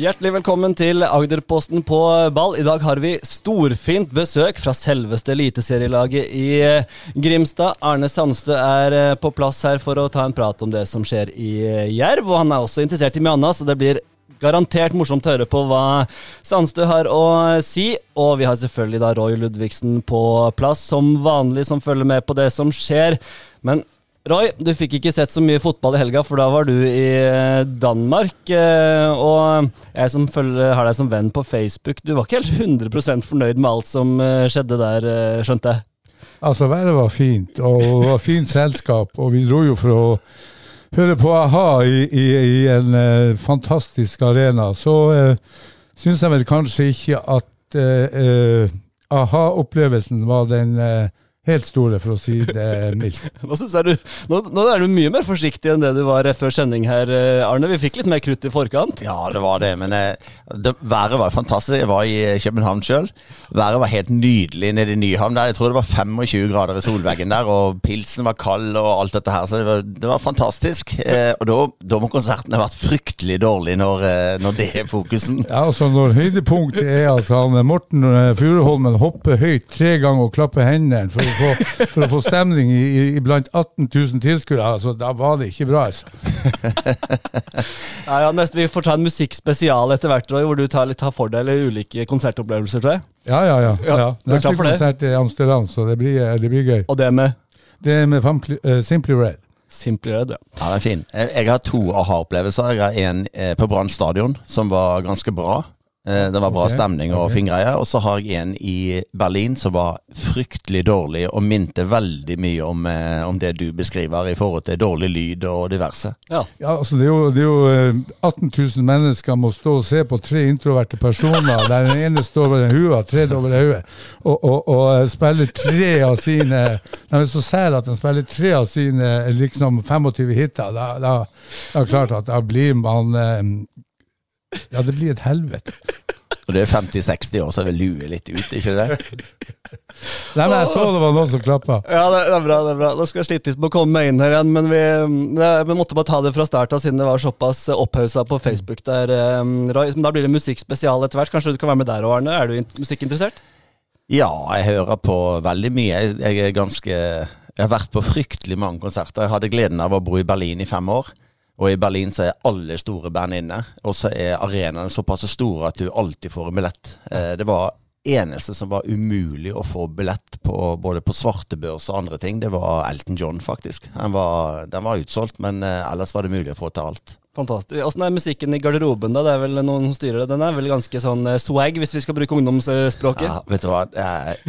Hjertelig velkommen til Agderposten på ball. I dag har vi storfint besøk fra selveste eliteserielaget i eh, Grimstad. Arne Sandstø er eh, på plass her for å ta en prat om det som skjer i eh, Jerv. Og han er også interessert i mye så det blir garantert morsomt å høre på hva Sandstø har å si. Og vi har selvfølgelig da Roy Ludvigsen på plass, som vanlig, som følger med på det som skjer. Men Roy, du fikk ikke sett så mye fotball i helga, for da var du i eh, Danmark. eh, Og jeg som følger, har deg som venn på Facebook, du var ikke helt 100% fornøyd med alt som eh, skjedde der, skjønte jeg? Altså, været var fint, og det var fint selskap, og vi dro jo for å høre på a-ha i, i, i en fantastisk arena. Så uh, syns jeg vel kanskje ikke at uh, a-ha-opplevelsen var den eh, helt store, for å si det mildt. Nå, jeg du, nå, nå er du mye mer forsiktig enn det du var eh, før sending her, eh, Arne. Vi fikk litt mer krutt i forkant. Ja, det var det, men eh, det, været var fantastisk. Jeg var i København sjøl. Været var helt nydelig nede i Nyhavn der. Jeg tror det var 25 grader i solveggen der, og pilsen var kald og alt dette her. Så det var, det var fantastisk. Eh, og da, da må konserten ha vært fryktelig dårlig når, når det er fokusen. Ja, altså Når høydepunktet er at han, Morten Furuholmen hopper høyt tre ganger og klapper hendene for å få, for å få stemning i, blant 18 000 tilskuere, altså, da var det ikke bra. altså. Ja, ja, neste, vi får ta en musikkspesial etter hvert, Roy, hvor du tar, litt, tar for deg ulike konsertopplevelser, tror jeg. Ja, ja, ja. Ja, ja. Neste det? konsert er i Amsterdam, så det blir, eh, det blir gøy. Og det med Det er med Fampli, eh, Simply Red. Simply Red, ja. Ja, det er fin. Jeg, jeg har to aha-opplevelser. Jeg har en eh, på Brann stadion, som var ganske bra. Eh, det var bra okay, stemning og okay. fin greie. Og så har jeg en i Berlin som var fryktelig dårlig, og minte veldig mye om, eh, om det du beskriver i forhold til dårlig lyd og diverse. ja. Ja, altså det er jo, det er jo eh, 18 000 mennesker må stå og se på tre introverte personer, der den ene står over huet, tredd over hodet, og, og, og eh, spiller tre av sine De er så sære at de spiller tre av sine eh, liksom 25 hiter. Da, da, da det klart at da blir man eh, Ja, det blir et helvete. Og du er 50-60 år, så er vel lue litt ute, ikke det? Nei, men jeg så det var noen som klappa. Ja, det, det er bra. det er bra. Nå skal jeg slite litt med å komme meg inn her igjen, men vi, det, vi måtte bare ta det fra start av siden det var såpass opphausa på Facebook der, eh, Roy. Men Da blir det musikkspesial etter hvert. Kanskje du kan være med der òg, Arne? Er du musikkinteressert? Ja, jeg hører på veldig mye. Jeg, jeg er ganske Jeg har vært på fryktelig mange konserter. Jeg hadde gleden av å bo i Berlin i fem år. Og i Berlin så er alle store band inne. Og så er arenaene såpass store at du alltid får en billett. Eh, det var eneste som var umulig å få billett på både på svartebørs og andre ting, det var Elton John, faktisk. Den var, den var utsolgt, men eh, ellers var det mulig å få til alt. Fantastisk. Åssen er musikken i garderoben, da? Det er vel noen som styrer det? Den er vel ganske sånn eh, swag, hvis vi skal bruke ungdomsspråket? Ja, vet du hva, det er,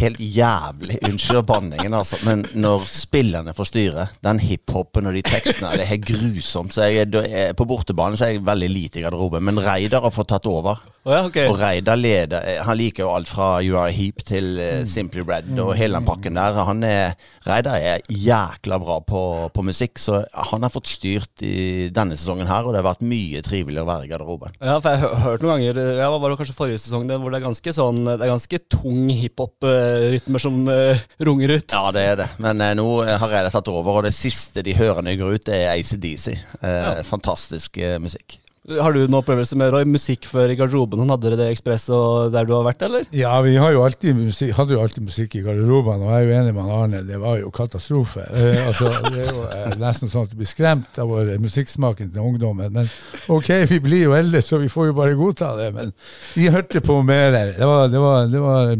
helt jævlig. Unnskyld banningen, altså. Men når spillerne får styre, den hiphopen og de tekstene, det er helt grusomt. Så jeg, på bortebane så er jeg veldig lite i garderoben. Men Reidar har fått tatt over. Å ja, ok. Og Reidar leder eh, Han liker jo alt fra You Are a Heap til uh, Simply Red og hele den pakken der. Han er, Reidar er jækla bra på, på musikk, så han har fått styrt i denne sesongen her, og det har vært mye triveligere å være i garderoben. Ja, for jeg har hørt noen ganger eh, Ja, var det kanskje forrige sesong hvor det er ganske sånn Det er ganske tung hiphop-rytmer som uh, runger ut. Ja, det er det. Men uh, nå har Reidar tatt over, og det siste de hører når jeg går ut, det er ACDC. Eh, Fantastisk eh, musikk. Har du noen opplevelse med Roy? Musikk før i garderoben? Hadde dere det Ekspress og der du har vært, eller? Ja, vi jo musikk, hadde jo alltid musikk i garderoben, og jeg er jo enig med Arne, det var jo katastrofe. Eh, altså, det er jo eh, nesten sånn at du blir skremt av vår musikksmaken til ungdommen. Men ok, vi blir jo eldre, så vi får jo bare godta det. Men vi hørte på mer. Det var, det var, det var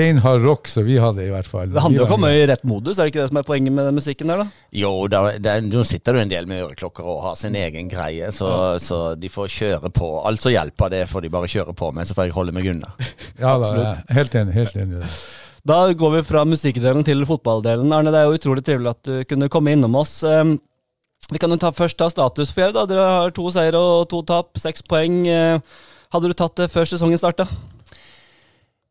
beinhard rock som vi hadde, i hvert fall. Det handler jo om å komme i rett modus, er det ikke det som er poenget med den musikken der, da? Jo, da, det, nå sitter du en del med øreklokker og har sin egen greie, så, så de får kjøre på. Alt som hjelper, det får de bare kjøre på med, så får jeg holde meg unna. Ja da, helt enig. Helt enig. Da går vi fra musikkdelen til fotballdelen. Arne, det er jo utrolig trivelig at du kunne komme innom oss. Um, Vi kan jo ta først ta status for Jerv. Dere har to seire og to tap, seks poeng. Eh, Hadde du tatt det før sesongen starta?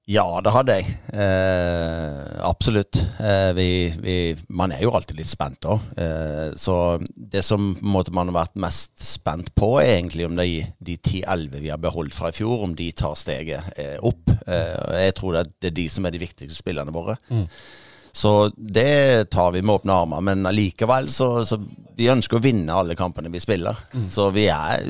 Ja, det hadde jeg. Eh, absolutt. Eh, vi, vi, man er jo alltid litt spent òg. Eh, så det som måte, man har vært mest spent på, er egentlig om de, de 10-11 vi har beholdt fra i fjor, om de tar steget eh, opp. Eh, jeg tror det, er de som er de viktigste spillerne våre. Mm. Så det tar vi med åpne armer. Men allikevel så, så Vi ønsker å vinne alle kampene vi spiller. Mm. Så vi er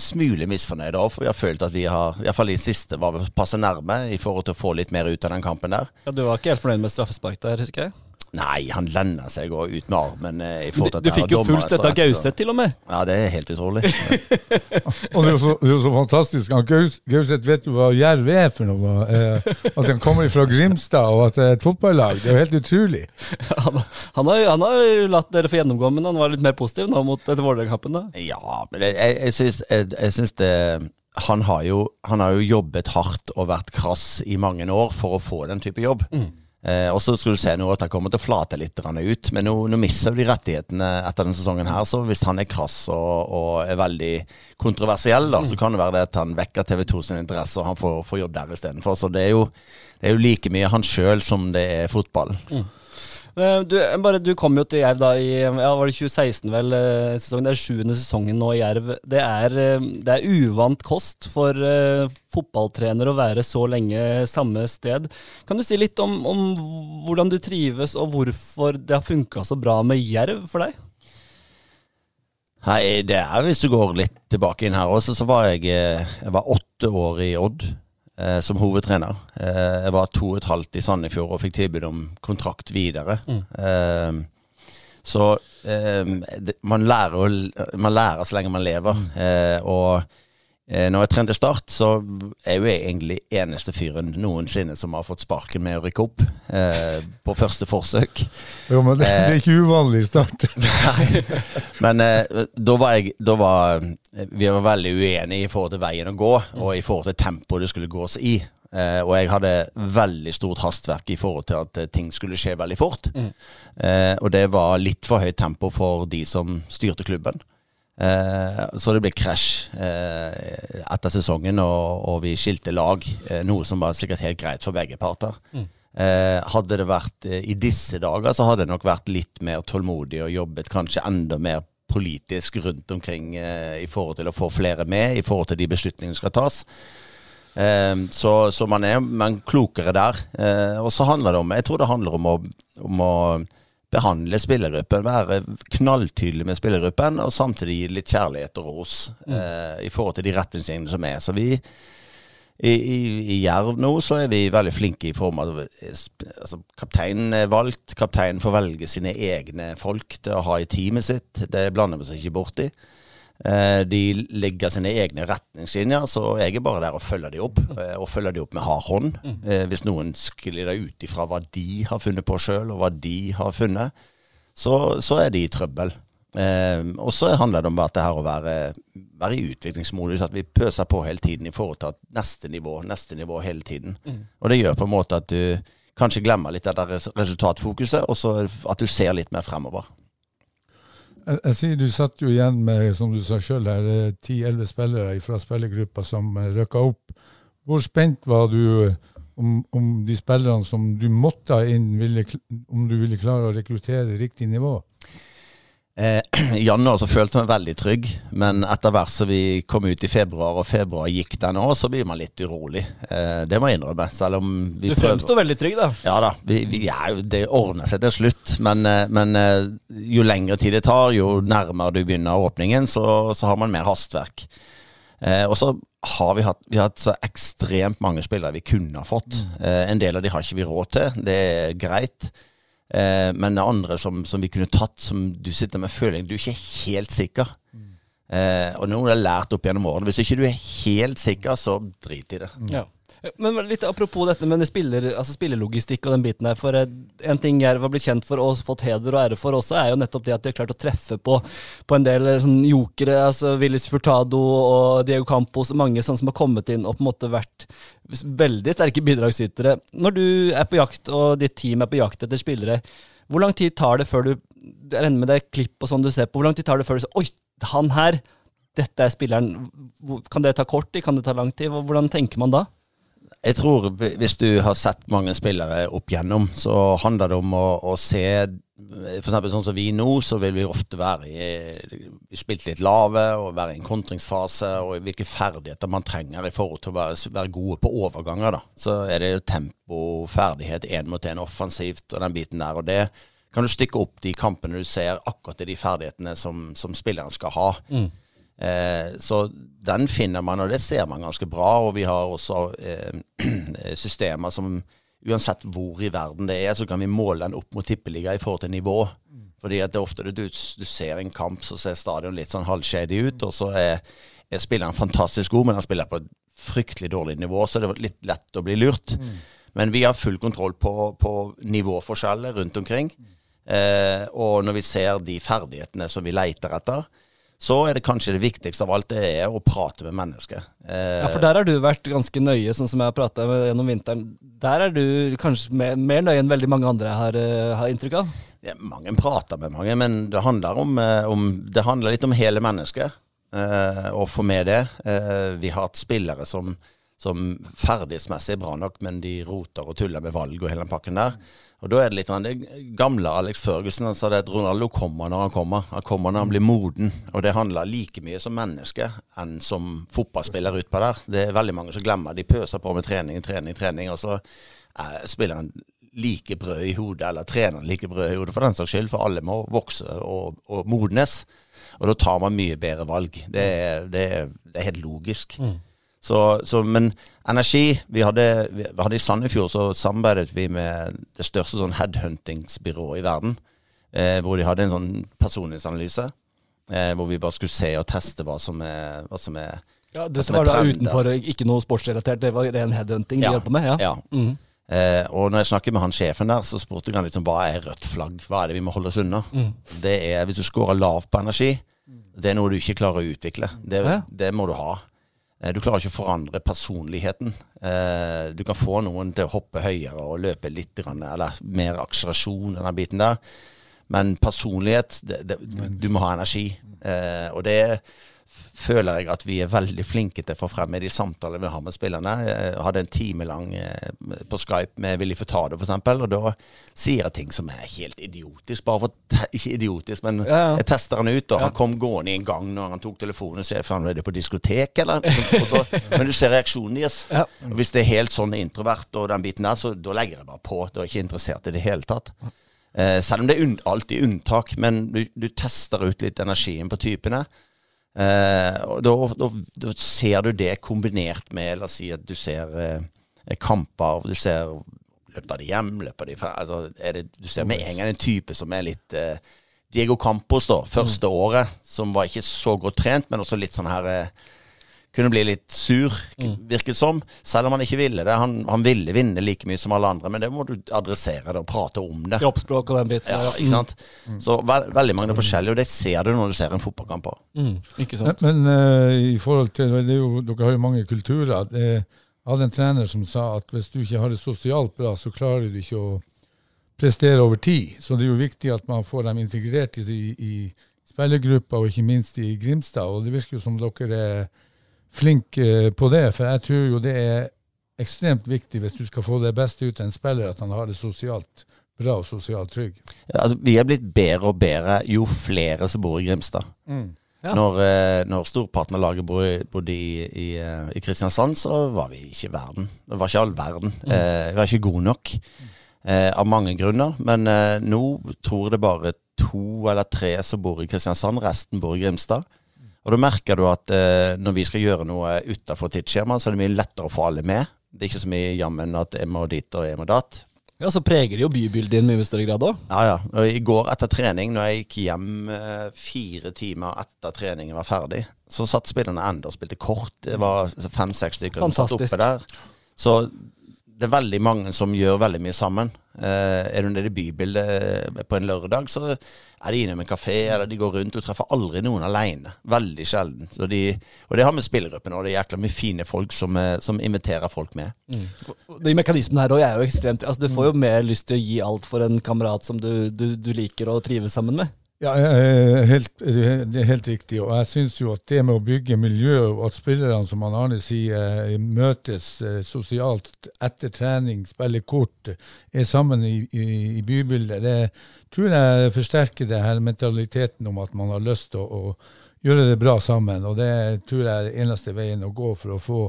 smule misfornøyde òg, for vi har følt at vi har Iallfall i siste var vi passe nærme i forhold til å få litt mer ut av den kampen der. Ja, Du var ikke helt fornøyd med straffespark der, husker jeg? Nei, han lender seg og ut med armen. Eh, du, du fikk jo full støtte av Gauseth, til og med. Ja, det er helt utrolig. og det er, så, det er, jo så, fantastisk. Gaus, Gauseth vet jo hva Jerv er for noe. Eh, at han kommer fra Grimstad, og at det er et fotballag. Det er jo helt utrolig. han, han, har, han, har, latt dere få gjennomgå, men han var litt mer positiv nå mot etter Vålerenga-kampen? Ja, men jeg, jeg, jeg, syns, jeg, jeg syns det han har, jo, han har, jo, jobbet hardt og vært krass i mange år for å få den type jobb. Mm. Eh, og så skulle du se nå at han kommer til å flate litt ut, men nå, nå mister de rettighetene etter denne sesongen her. Så hvis han er krass og, og er veldig kontroversiell, da, så kan det være det at han vekker TV 2 sin interesse, og han får, får jobb der istedenfor. Så det er, jo, det er jo like mye han sjøl som det er fotball. Mm. Eh, du, bare, du kom jo til Jerv da i ja, var det 2016, vel? Eh, sesongen. Det er sjuende sesongen nå i Jerv. Det er, eh, det er uvant kost for uh, fotballtrener å være så lenge samme sted. Kan du si litt om, om hvordan du trives, og hvorfor det har funka så bra med Jerv for deg? Nei, det er Hvis du går litt tilbake inn her også, så var jeg, jeg var åtte år i Odd eh, som hovedtrener. Eh, jeg var to og et halvt i Sandefjord og fikk tilbud om kontrakt videre. Mm. Eh, så eh, det, man, lærer, man, lærer, så lenge man lever. Mm. Eh, og når jeg trente Start, så er jo jeg egentlig eneste fyren noensinne som har fått sparken med å rykke opp eh, på første forsøk. Jo, men det, det er ikke uvanlig Start. Nei, men eh, da var jeg da var, Vi var veldig uenige i forhold til veien å gå, og i forhold til tempoet det skulle gås i. Eh, og jeg hadde veldig stort hastverk i forhold til at eh, ting skulle skje veldig fort. Mm. Eh, og det var litt for høyt tempo for de som styrte klubben. Eh, så det ble krasj eh, etter sesongen, og, vi skilte lag. Eh, noe som var sikkert helt greit for begge parter. Mm. Eh, hadde det vært i disse dager, så hadde det nok vært litt mer tålmodig og jobbet kanskje enda mer politisk rundt omkring i forhold til å få flere med, i forhold til de beslutningene som skal tas. Så, så, man er man klokere der. og så handler det om Jeg tror det handler om å, om å behandle spillergruppen, være knalltydelig med spillergruppen, og samtidig gi litt kjærlighet og ros mm. eh, i forhold til de retningslinjene som er. Så vi i, i, i, Jerv nå så er vi veldig flinke i form av altså, Kapteinen er valgt. Kapteinen får velge sine egne folk til å ha i teamet sitt. Det blander vi oss ikke borti. Eh, de legger sine egne retningslinjer, så jeg er bare der og følger de opp. Eh, og følger de opp med hard hånd. Mm. Eh, hvis noen sklir ut ifra hva de har funnet på sjøl, og hva de har funnet, så, så er de i trøbbel. og så handler det om at det her å være, være, i utviklingsmodus, at vi pøser på hele tiden i forhold til neste nivå, neste nivå hele tiden. Mm. Og det gjør på en måte at du kanskje glemmer litt av det resultatfokuset, og så at du ser litt mer fremover. Jeg, jeg sier Du satt jo igjen med som du sa selv her, ti-elleve spillere fra spillergruppa som rykka opp. Hvor spent var du eh, om, om de spillerne som du måtte inn, ville, om du ville klare å rekruttere riktig nivå? Eh, I januar så følte jeg meg veldig trygg, men etter hvert som vi kom ut i februar, og februar gikk den òg, så blir man litt urolig. Eh, det må jeg innrømme. Selv om vi du fremstår veldig trygg, da. Ja da. Vi, vi, ja, det ordner seg til slutt. Men, eh, men, eh, jo lengre tid det tar, jo nærmere du begynner åpningen, så, så har man mer hastverk. Eh, og så har vi hatt, vi har hatt så ekstremt mange spillere vi kunne ha fått. Mm. Eh, en del av de har ikke vi råd til. Det er greit. Eh, men andre som, som, vi kunne tatt, som du sitter med føling Du er ikke helt sikker. Mm. Eh, og noen har lært opp gjennom årene. Hvis ikke du er helt sikker, så drit i det. Ja. Men litt apropos dette med spiller, altså spillelogistikk og den biten der. For eh, en ting Jerv har blitt kjent for og fått heder og ære for også, er jo nettopp det at de har klart å treffe på, på en del eh, sånn jokere. altså Willis Furtado og Diego Campos, mange sånne som har kommet inn og på en måte vært veldig sterke bidragsytere. Når du er på jakt, og ditt team er på jakt etter spillere, hvor lang tid tar det før du Jeg regner med det er klipp og sånn du ser på. Hvor lang tid tar det før du sier Oi, han her! Dette er spilleren. Kan det ta kort tid? Kan det ta lang tid? Hvordan tenker man da? Jeg tror hvis du har sett mange spillere opp gjennom, så handler det om å, å se for eksempel sånn som vi nå, så vil vi ofte være i, spilt litt lave og være i en kontringsfase, og hvilke ferdigheter man trenger i forhold til å være, være gode på overganger. da. Så er det tempo, ferdighet, én mot én offensivt og den biten der. og det kan du stykke opp de kampene du ser akkurat i de ferdighetene som, som spilleren skal ha. Mm. Eh, så den finner man, og det ser man ganske bra. Og vi har også eh, systemer som uansett hvor i verden det er, så kan vi måle den opp mot tippeliga i forhold til nivå. Fordi at det er ofte du, du, ser en kamp, så ser stadion litt sånn halvshady ut, og så er, er spilleren fantastisk god, men han spiller på et fryktelig dårlig nivå, så det er litt lett å bli lurt. Mm. Men vi har full kontroll på, på nivåforskjeller rundt omkring. Eh, og når vi ser de ferdighetene som vi leter etter, så er det kanskje det viktigste av alt det er å prate med mennesker. Eh, ja, For der har du vært ganske nøye, sånn som jeg har prata gjennom vinteren. Der er du kanskje mer, mer nøye enn veldig mange andre har, uh, har inntrykk av? Ja, mange prater med mange, men det handler, om, uh, om, det handler litt om hele mennesket. Eh, og for meg det. vi har hatt spillere som, som ferdighetsmessig er bra nok, men de roter og tuller med valg og hele den pakken der. Og da er det litt det gamle Alex Førgussen han sa det at Ronaldo kommer når han kommer. Han kommer når han blir moden. Og det handler like mye som menneske enn som fotballspiller utpå der. Det er veldig mange som glemmer. De pøser på med trening, trening, trening, og så eh, spiller han like brød i hodet, eller trener like brød i hodet for den saks skyld. For alle må vokse og, og modnes. Og da tar man mye bedre valg. Det, det, det er helt logisk. Mm. Så, så, men energi vi hadde, vi hadde, I Sandefjord så samarbeidet vi med det største sånn headhuntingsbyrået i verden. Eh, hvor de hadde en sånn personlighetsanalyse. Eh, hvor vi bare skulle se og teste hva som er, hva som er ja, Det som var da utenfor, ikke noe sportsrelatert, det var ren headhunting de ja, hjalp med? Ja. ja. Mm. Eh, og når jeg snakket med han sjefen der, så spurte han liksom hva er rødt flagg? Hva er det vi må holde oss unna? Mm. Det er Hvis du scorer lavt på energi, det er noe du ikke klarer å utvikle. Det, det må du ha. Eh, du klarer ikke å forandre personligheten. Eh, du kan få noen til å hoppe høyere og løpe litt, eller mer akselerasjon, denne biten der. Men personlighet det, det, Du må ha energi. Eh, og det føler jeg at vi er veldig flinke til å få frem i de samtalene vi har med spillerne. Jeg hadde en time lang eh, på Skype med Willy Furtado f.eks., og da sier jeg ting som er helt idiotisk. Bare for Ikke idiotisk, men ja, ja. jeg tester han ut, og han kom gående i en gang når han tok telefonen og sier faen, er det på diskotek, eller? Så, men du ser reaksjonen deres. Hvis det er helt sånn introvert og den biten der, så da legger jeg bare på. Da er jeg ikke interessert i det hele tatt. Eh, selv om det er alltid unntak, men du, du tester ut litt energien på typene. Eh, og da, da, da, ser du det kombinert med La oss si at du ser eh, kamper, du ser Løper de hjem, løper de fra altså, det, Du ser med en gang en type som er litt eh, Diego Campos, da, første mm. året, som var ikke så godt trent, men også litt sånn her eh, kunne bli litt sur, mm. virket som. Selv om han ikke ville det. Han, han, ville vinne like mye som alle andre, men det må du adressere det og prate om det. Kroppsspråk og den biten. Ja, ikke sant? Mm. Så ve veldig mange er forskjellige, og det ser du når du ser en fotballkamp. Mm. Ikke sant? Men, men uh, i forhold til jo, Dere har jo mange kulturer. Jeg hadde en trener som sa at hvis du ikke har det sosialt bra, så klarer du ikke å prestere over tid. Så det er jo viktig at man får dem integrert i, i, i spillergruppa, og ikke minst i Grimstad. Og det virker jo som dere er flink eh, på det, for jeg tror jo det er ekstremt viktig hvis du skal få det beste ut av en spiller, at han har det sosialt bra og sosialt trygg. Ja, altså, vi er blitt bedre og bedre jo flere som bor i Grimstad. Mm. Ja. Når, eh, når, storparten av laget bodde i, i, eh, i, Kristiansand, så var vi ikke verden. Det var ikke all verden. Mm. Eh, vi var ikke gode nok. Eh, av mange grunner. Men eh, nå tror jeg det bare to eller tre som bor i Kristiansand. Resten bor i Grimstad. Og da merker du at eh, når vi skal gjøre noe utafor tidsskjema, så er det mye lettere å få alle med. Det er ikke så mye jammen at jeg må dit og jeg må datt. Ja, Så preger det jo bybildet i en mye større grad òg. Ja, ja. Og I går etter trening, når jeg gikk hjem eh, fire timer etter treningen var ferdig, så satt spillerne enda og spilte kort. Det var fem-seks stykker som satt oppe der. Så det er veldig mange som gjør veldig mye sammen. Eh, er du nede i bybildet på en lørdag, så er de innom en kafé, eller de går rundt. Du treffer aldri noen alene. Veldig sjelden. De, og det har med spillergruppen og det er jækla mye fine folk som, eh, som inviterer folk med. Mm. De mekanismene her òg er jo ekstremt altså Du får jo mer lyst til å gi alt for en kamerat som du, du, du liker å trives sammen med. Ja, helt, det er helt riktig. Og jeg syns jo at det med å bygge miljø, og at spillerne, som han Arne sier, eh, møtes eh, sosialt etter trening, spiller kort, er sammen i, i, i bybildet, det tror jeg forsterker det her mentaliteten om at man har lyst til å, å gjøre det bra sammen. Og det tror jeg er den eneste veien å gå for å få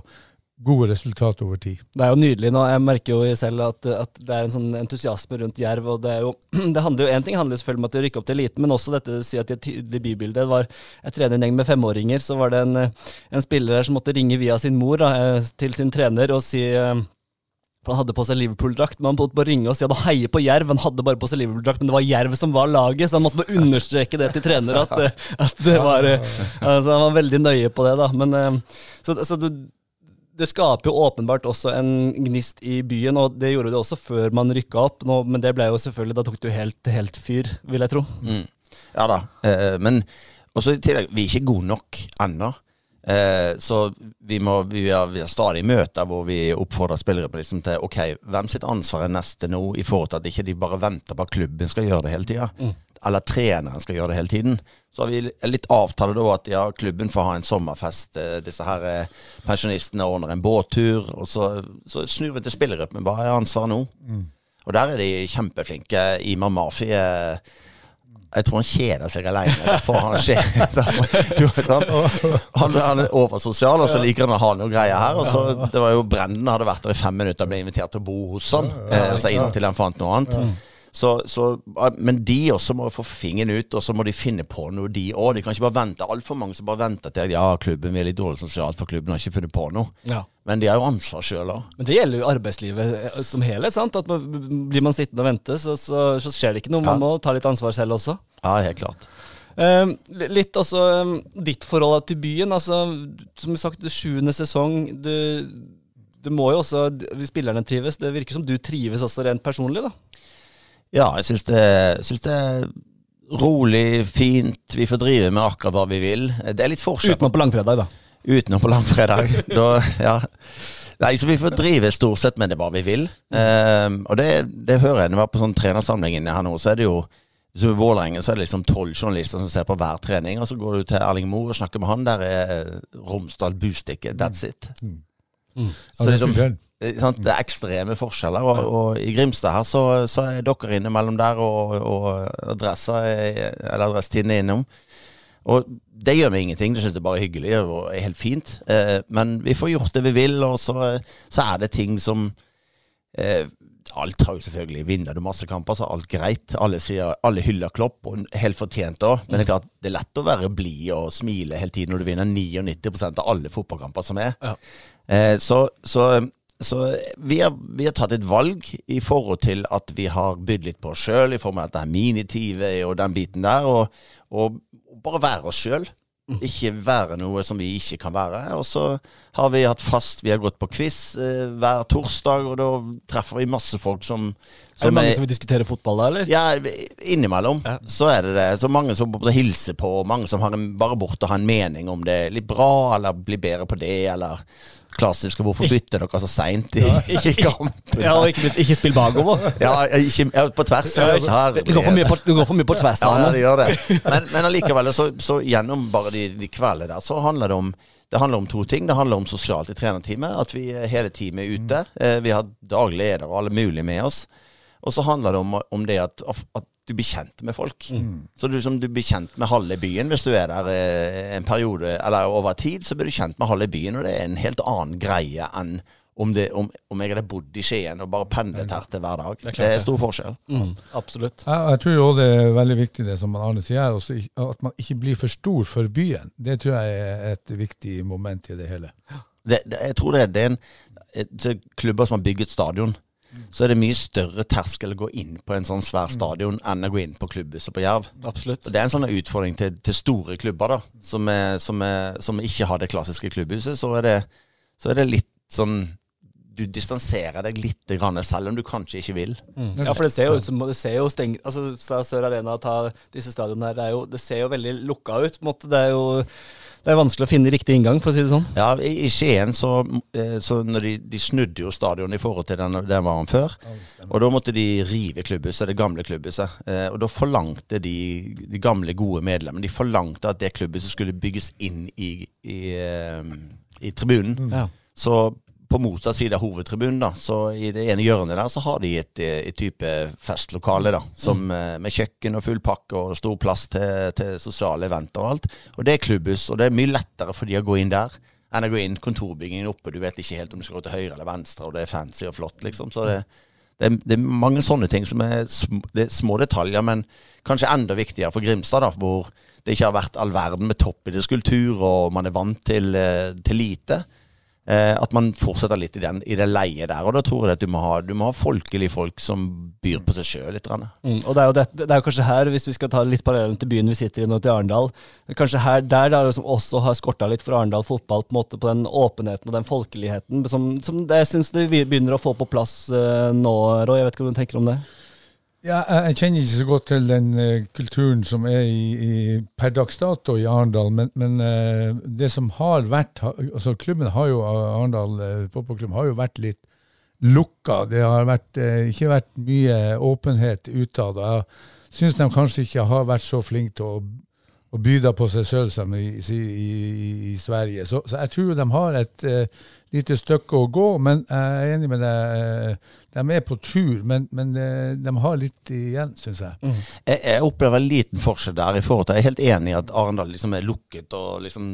gode resultater over tid. Det er jo nydelig nå. Jeg merker jo selv at, at det er en sånn entusiasme rundt Jerv. og Det er jo, det handler jo, en ting handler selvfølgelig om at de rykker opp til eliten, men også dette si at i debutbildet var Jeg trener en gjeng med femåringer, så var det en, en spiller som måtte ringe via sin mor da, eh, til sin trener og si eh, for Han hadde på seg Liverpool-drakt, men han måtte bare ringe og si at han heier på Jerv. Han hadde bare på seg Liverpool-drakt, men det var Jerv som var laget, så han måtte bare understreke det til trener. At, eh, at det var, altså Han var veldig nøye på det, da. Men, så, så du, det skaper jo åpenbart også en gnist i byen, og det gjorde det også før man rykka opp. Nå, men det ble jo selvfølgelig, da tok det jo helt, helt fyr, vil jeg tro. Mm. Ja da, eh, men også i tillegg, vi er ikke gode nok ennå. Eh, så vi, må, vi, har, vi, har, stadig møter hvor vi oppfordrer spillere på liksom til ok, hvem sitt ansvar er neste nå, i forhold til at ikke de bare venter på at klubben skal gjøre det hele tida. Mm eller treneren skal gjøre det hele tiden. Så har vi litt avtale da at ja, klubben får ha en sommerfest. Eh, disse her eh, pensjonistene ordner en båttur. Og så, så snur vi til spillergruppen. Hva er ansvaret nå? Mm. Og der er de kjempeflinke. Imar Mafi jeg tror han kjeder seg alene. For han, han, han, er oversosial, og så liker han å ha noe greier her. Og så, det var jo Brenden hadde vært der i fem minutter og ble invitert til å bo hos han. Eh, altså inntil han fant noe annet. Så, så, men de også må få fingeren ut, og så må de finne på noe, de òg. De kan ikke bare vente. Altfor mange som bare venter til ja, klubben er litt dårlig sosialt, for klubben har ikke funnet på noe. Ja. Men de har jo ansvar sjøl òg. Men det gjelder jo arbeidslivet eh, som helhet. sant? At man, Blir man sittende og vente, så, så, så, skjer det ikke noe. Man ja. må ta litt ansvar selv også. Ja, helt klart. Uh, litt også um, ditt forhold til byen. altså, Som sagt, sjuende sesong. Du, det må jo også, spillerne trives, det virker som du trives også rent personlig? da? Ja, jeg syns det, synes det er rolig, fint. Vi får drive med akkurat hva vi vil. Det er litt forskjell. Utenom på langfredag, da. Utenom på langfredag. da, ja. Nei, så Vi får drive stort sett med det hva vi vil. Um, og det, det, hører jeg når jeg var på sånn trenersamling inne her nå, så er det jo så I Vålerengen så er det liksom tolv journalister som ser på hver trening. Og så går du til Erling Moe og snakker med han. Der er Romsdal Bustikke. That's it. Mm. Mm. Så det er liksom, Sant? Det er ekstreme forskjeller. Og, og i Grimstad her så, så, er dere innimellom der, og, og adressa eller adresstiden er innom. Og det gjør meg ingenting. Det synes jeg bare er hyggelig og er helt fint. Eh, men vi får gjort det vi vil, og så, så er det ting som eh, Alt har jo selvfølgelig Vinner du masse kamper, så er alt greit. Alle, sier, alle hyller Klopp, og helt fortjent òg. Men det er klart, det er lett å være blid og smile hele tiden når du vinner 99% av alle fotballkamper som er. Ja. Eh, så, så så vi har, vi har, tatt et valg i forhold til at vi har bydd litt på oss sjøl, i form av at det er mini-TV og den biten der. Og, og bare være oss sjøl. Mm. Ikke være noe som vi ikke kan være. Og så har vi hatt fast Vi har gått på quiz eh, hver torsdag, og da treffer vi masse folk som, som Er det mange er, som vil diskutere fotball da, eller? Ja, innimellom. Ja. Så er det det. Så mange som hilser på, mange som har en, bare borte har en mening om det. Litt bra, eller blir bedre på det, eller klassiske 'hvorfor bytter dere så seint i, ja. i kampen'? Ja, og ikke, ikke spill bakover. ja, ikke, ja, på tvers. Ja, det, går for mye på, går for mye på tvers. Ja, det gjør det. Men, men allikevel, så, så, gjennom bare de, de kveldene der, så handler det om det handler om to ting. Det handler om sosialt i trenerteamet. At vi hele tiden er ute. Mm. Vi har daglig leder og alle mulige med oss. Og så handler det om, om det at, at du blir kjent med folk. Mm. Så du, som du, blir kjent med halve byen hvis du er der eh, en periode, eller over tid, så blir du kjent med halve byen, og det er en helt annen greie enn om, det, om, om jeg hadde bodd i Skien og bare pendlet her til hver dag. Det er, det er stor forskjell. Mm. Absolutt. Jeg, jeg tror jo det er veldig viktig det som Arne sier, også, at man ikke blir for stor for byen. Det tror jeg er et viktig moment i det hele. Det, det, jeg tror det er, det er en, et, klubber som har bygget stadion så er det mye større terskel å gå inn på en sånn svær stadion enn å gå inn på klubbhuset på Jerv. Absolutt. Og Det er en sånn utfordring til, til store klubber da, som, er, som, er, som, ikke har det klassiske klubbhuset. Så er det, så er det litt sånn du distanserer deg litt, selv om du kanskje ikke vil. Mm. Ja, for det ser jo ut som det ser jo steng, altså Sør Arena tar disse stadionene her, det, jo, det ser jo veldig lukka ut. på en måte. Det er jo Det er vanskelig å finne riktig inngang, for å si det sånn. Ja, I, Skien så, eh, så når de, de snudde jo stadion i forhold til den den var han før. Og da måtte de rive klubbhuset, det gamle klubbhuset. Eh, og da forlangte de, de gamle, gode medlemmene De forlangte at det klubbhuset skulle bygges inn i, i, eh, i tribunen. Ja. Så på motsatt side av hovedtribunen, da, så i det ene hjørnet der, så har de et, et type festlokale, da. Som, mm. Med kjøkken og full pakke og stor plass til, til sosiale eventer og alt. Og det er klubbhus, og det er mye lettere for de å gå inn der enn å gå inn kontorbyggingen oppe. Du vet ikke helt om du skal gå til høyre eller venstre, og det er fancy og flott, liksom. Så det, det, er, det er mange sånne ting som er, sm det er små detaljer, men kanskje enda viktigere for Grimstad, da, hvor det ikke har vært all verden med toppidrettskultur, og man er vant til, eh, til lite. Eh, at man fortsetter litt i, den, i det leiet der. Og da tror jeg at du må ha, du må ha folkelige folk som byr på seg sjøl litt. Mm, og det er, jo det, det er kanskje her, hvis vi skal ta litt parallellen til byen vi sitter i nå, til Arendal Kanskje her, der det liksom også har skorta litt for Arendal fotball på måte på den åpenheten og den folkeligheten som, som det, jeg syns det begynner å få på plass uh, nå, Roy. Jeg vet ikke hva du tenker om det? Ja, jeg, kjenner ikke så godt til den uh, kulturen som er i, i, per dags dato i Arendal, men, men uh, det som har vært ha- altså Klubben har jo, Arendal uh, har jo vært litt lukka. Det har vært, ikke vært mye åpenhet utad. Jeg syns de kanskje ikke har vært så flinke til å, å by på seg sjøl som i, i, i, Sverige. Så, så jeg tror de har et eh, lite stykke å gå, men jeg er enig med deg. eh, de er på tur, men, men eh, de har litt igjen, syns jeg. Jeg, jeg opplever en liten forskjell der. i forhold til, Jeg er helt enig i at Arendal liksom er lukket og liksom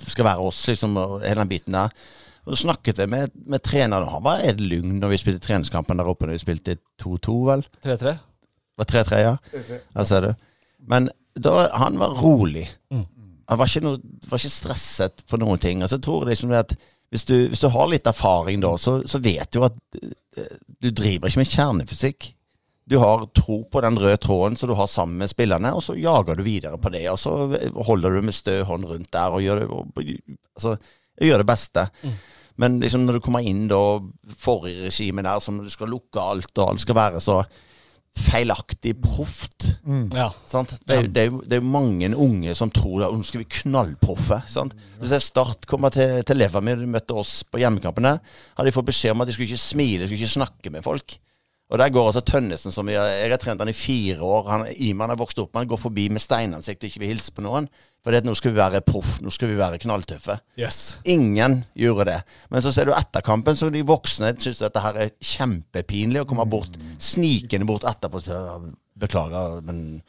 skal være oss, liksom, hele den biten der. Så snakket jeg med, med treneren, han var Ed Lugn når vi spilte treningskampen der oppe. Når vi spilte 2-2, vel? 3-3? Var 3-3, ja? Der ser du. Men da, han var rolig. Han var ikke, noe, var ikke stresset på noen ting. Og så tror liksom det at hvis du, hvis du har litt erfaring da, så, så vet du at eh, du driver ikke med kjernefysikk. Du har tro på den røde tråden som du har sammen med spillerne, og så jager du videre på det. Og så holder du med stø hånd rundt der og gjør det, og, altså, gjør det beste. Men liksom når du kommer inn da, forrige regime der, som du skal lukke alt, og alt skal være så feilaktig proft. Ja. Sant? Det, er, jo- det, er det er mange unge som tror at nå skal vi knallproffe. Sant? Start kommer til, til Levermyr, de møtte oss på hjemmekampene, hadde de fått beskjed om at de skulle ikke smile, de skulle ikke snakke med folk. Og der går altså Tønnesen, som jeg, jeg har trent han i fire år. Han, Iman har vokst opp med han, går forbi med steinansikt og ikke vil hilse på noen. For nå skal vi være proff, nå skal vi være knalltøffe. Yes. Ingen gjorde det. Men så ser du etter kampen, så de voksne syns dette her er kjempepinlig å komme bort, snikende bort etterpå si beklager, men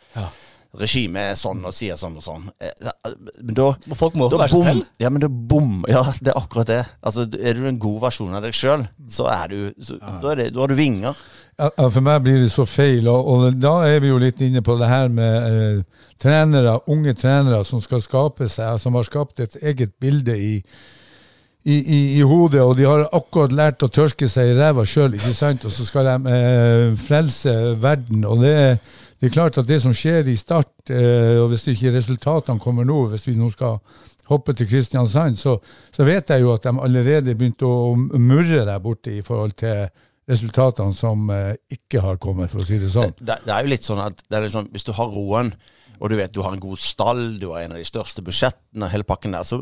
regimet er sånn og sier sånn og sånn. Eh, Men da Og folk må få være seg selv. Ja, men da bom Ja, det er akkurat det. Altså, Er du en god versjon av deg sjøl, så er du så, da, er det, da har du vinger. Ja, ja, for meg blir det så feil, og, og da er vi jo litt inne på det her med eh, trenere, unge trenere som skal skape seg, som har skapt et eget bilde i, i, i, i hodet, og de har akkurat lært å tørke seg i ræva sjøl, ikke sant? Og så skal de eh, frelse verden. Og det, er- det er klart at det som skjer i Start, eh, og hvis ikke resultatene kommer nå, hvis vi nå skal hoppe til Kristiansand, så, så vet jeg jo at de allerede begynte å murre der borte i forhold til resultatene som eh, ikke har kommet, for å si det sånn. det, det er jo litt sånn at sånn, Hvis du har roen, og du vet du har en god stall, du har en av de største budsjettene, hele pakken der, så,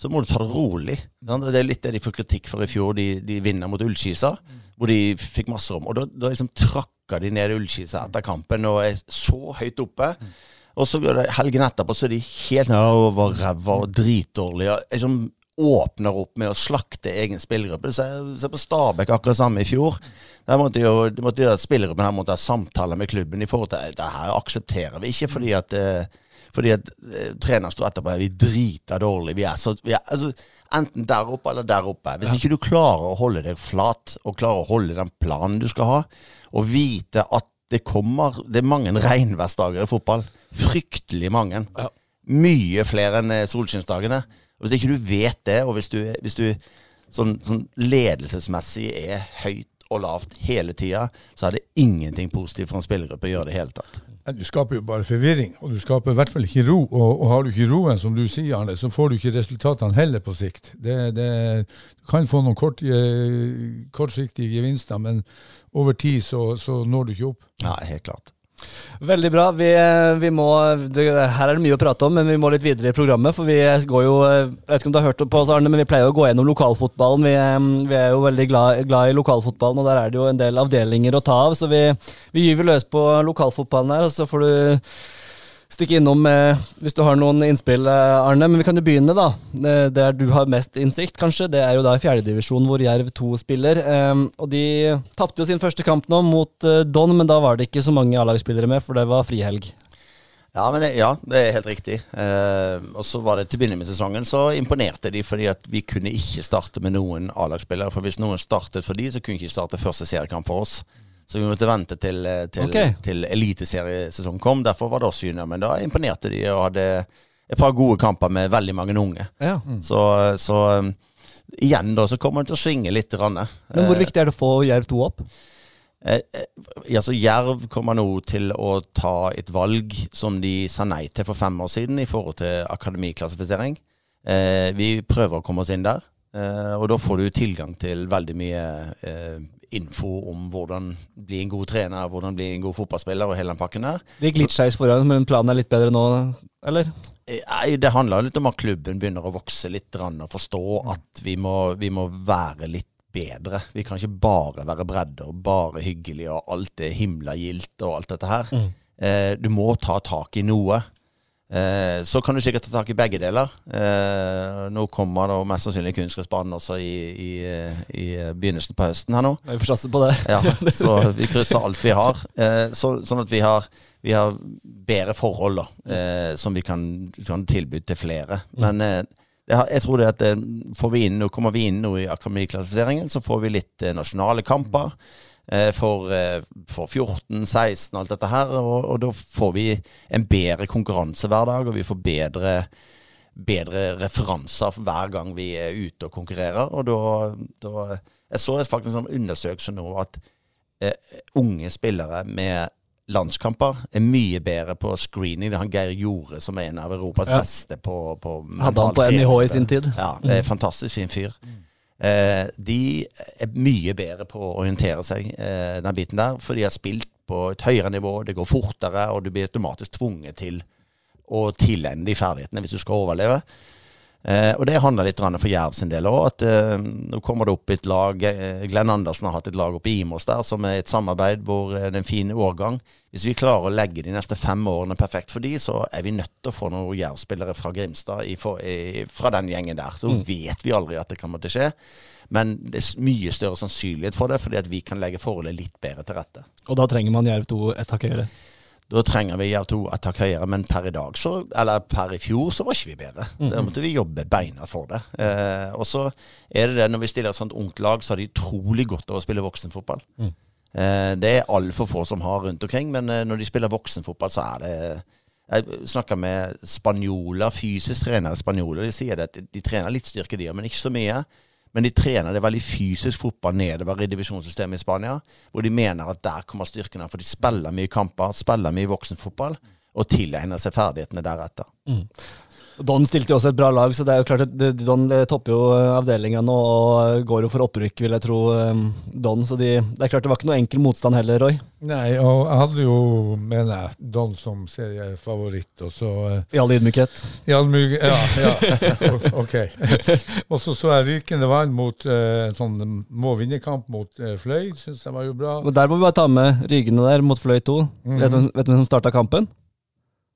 så må du ta det rolig. Det er litt det de fikk kritikk for i fjor. De, de vinner mot Ullskisa, hvor de fikk masse rom. Og da, da liksom trakka de ned Ullskisa etter kampen og er så høyt oppe. Og så går det helgen etterpå, så er de helt over ræva og dritdårlige. Liksom åpner opp med å slakte egen spillergruppe. Se, se på Stabæk, akkurat samme i fjor. Der måtte jo, de måtte jo Spillergruppen her måtte ha samtaler med klubben i forhold til det her aksepterer vi ikke, fordi at eh, fordi at eh, treneren står etterpå Vi driter dårlig. Vi er så, vi er, altså, enten der oppe eller der oppe. Hvis ikke du klarer å holde deg flat, og klarer å holde den planen du skal ha, og vite at det kommer Det er mange regnværsdager i fotball. Fryktelig mange. Mye flere enn eh, solskinnsdagene. Hvis ikke du vet det, og hvis du, hvis du sånn, sånn ledelsesmessig er høyt og lavt hele tida, så er det ingenting positivt for en spillergruppe å gjøre det i hele tatt. Nei, Du skaper jo bare forvirring, og du skaper i hvert fall ikke ro. Og, og har du ikke roen, som du sier, Arne, så får du ikke resultatene heller på sikt. Det, det, du kan få noen kort, eh, kortsiktige gevinster, men over tid så, så når du ikke opp. Ja, helt klart. Veldig bra. Vi, vi må, det, her er det mye å prate om, men vi må litt videre i programmet. For vi går jo Jeg vet ikke om du har hørt på oss, Arne, men vi pleier å gå gjennom lokalfotballen. Vi, vi er jo veldig glad, glad, i lokalfotballen, og der er det jo en del avdelinger å ta av. Så vi, vi gyver løs på lokalfotballen her, og så får du stikke innom eh, hvis du har noen innspill, eh, Arne. Men vi kan jo begynne, da. Det der du har mest innsikt, kanskje. Det er jo da i fjerdedivisjon hvor Jerv 2 spiller. Eh, og de tapte jo sin første kamp nå mot eh, Don, men da var det ikke så mange A-lagsspillere med, for det var frihelg. Ja, det, ja, det er helt riktig. Eh, og så var det til begynnelsen med sesongen så imponerte de fordi at vi kunne ikke starte med noen A-lagsspillere. For hvis noen startet for de, så kunne de ikke starte første seriekamp for oss. Så vi måtte vente til, eh, til, okay. til eliteseriesesongen kom. Derfor var det oss junior. Men da imponerte de og hadde et par gode kamper med veldig mange unge. Ja. Så, så um, igjen da så kommer det til å svinge litt. Ranne. Men hvor viktig er det å få Jerv 2 opp? Eh, eh, altså Jerv kommer nå til å ta et valg som de sa nei til for fem år siden i forhold til akademiklassifisering. Eh, vi prøver å komme oss inn der, eh, og da får du tilgang til veldig mye eh, info om hvordan bli en god trener, hvordan bli en god fotballspiller og hele den pakken der. Det gikk litt skeis foran, men planen er litt bedre nå, eller? Eh, Nei, Det handler litt om at klubben begynner å vokse litt og forstå at vi må, vi må være litt bedre. Vi kan ikke bare være bredde og bare hyggelig og alt er himla gildt og alt dette her. Eh, du må ta tak i noe. Eh, så kan du sikkert ta tak i begge deler. Eh, nå kommer da mest sannsynlig kunstgressbanen også i, i, i begynnelsen på høsten her nå. Vi får satse på det. Ja, så vi krysser alt vi har. Eh, så, sånn at vi har, vi har bedre forhold da, eh, som vi kan, kan tilby til flere. Men eh, jeg tror det at eh, får vi inn, nå kommer vi inn nå i akademiklassifiseringen, så får vi litt nasjonale kamper. Eh, For, eh, for 14, 16 alt dette her. Og, og da får vi en bedre konkurranse hver dag, og vi får bedre bedre referanser hver gang vi er ute og konkurrerer. Og da, da Jeg så faktisk en sånn undersøkelse nå at eh, unge spillere med landskamper er mye bedre på screening. Det er han Geir Jorde som er en av Europas Ja. beste på, på Hadde han på NIH i sin tid. Ja, det er en fantastisk fin fyr. Eh, de er mye bedre på å orientere seg, eh, den biten der, for de har spilt på et høyere nivå, det går fortere, og du blir automatisk tvunget til å tilegne de ferdighetene hvis du skal overleve. Eh, og det handler litt for Jerv sin del òg. At eh, nå kommer det opp et lag eh, Glenn Andersen har hatt et lag oppe i Imos der, som er et samarbeid hvor eh, det er en fin årgang. Hvis vi klarer å legge de neste fem årene perfekt for de, så er vi nødt til å få noen Jerv-spillere fra Grimstad i, for, i, fra den gjengen der. Så vet vi aldri at det til å skje. Men det er mye større sannsynlighet for det, fordi at vi kan legge forholdet litt bedre til rette. Og da trenger man Jerv 2 et hakk høyere. Da trenger vi Jerv 2 et hakk høyere, men per i dag, så, eller per i fjor, så var ikke vi bedre. Da måtte vi jobbe beina for det. Eh, og så er det det, når vi stiller et sånt ungt lag, så har de utrolig godt av å spille voksenfotball. Eh, det er altfor få som har rundt omkring, men eh, når de spiller voksenfotball, så er det Jeg snakka med spanjoler, fysisk trenere spanjoler. De sier det at de, de trener litt styrke, de òg, men ikke så mye. Men de trener det veldig fysisk fotball nedover i divisjonssystemet i Spania. Hvor de mener at der kommer styrkene, for de spiller mye kamper, spiller mye voksenfotball. Og tilegner seg ferdighetene deretter. Don stilte jo også et bra lag, så det er jo klart at Don eh, topper jo eh, avdelinga nå og går jo for opprykk, vil jeg tro. eh, Don, så de, det er klart det var ikke noe enkel motstand heller, Roy. Nei, og jeg hadde jo, mener jeg, Don som seriefavoritt, og så I all ydmykhet. i all mulig Ja, ja. Ok. Og så så jeg rykende vann mot en sånn må vinnerkamp mot Fløy, syns jeg var jo bra. Men Der må vi bare ta med Rygene der mot Fløy 2. Vet, du, hvem- vet du hvem som starta kampen?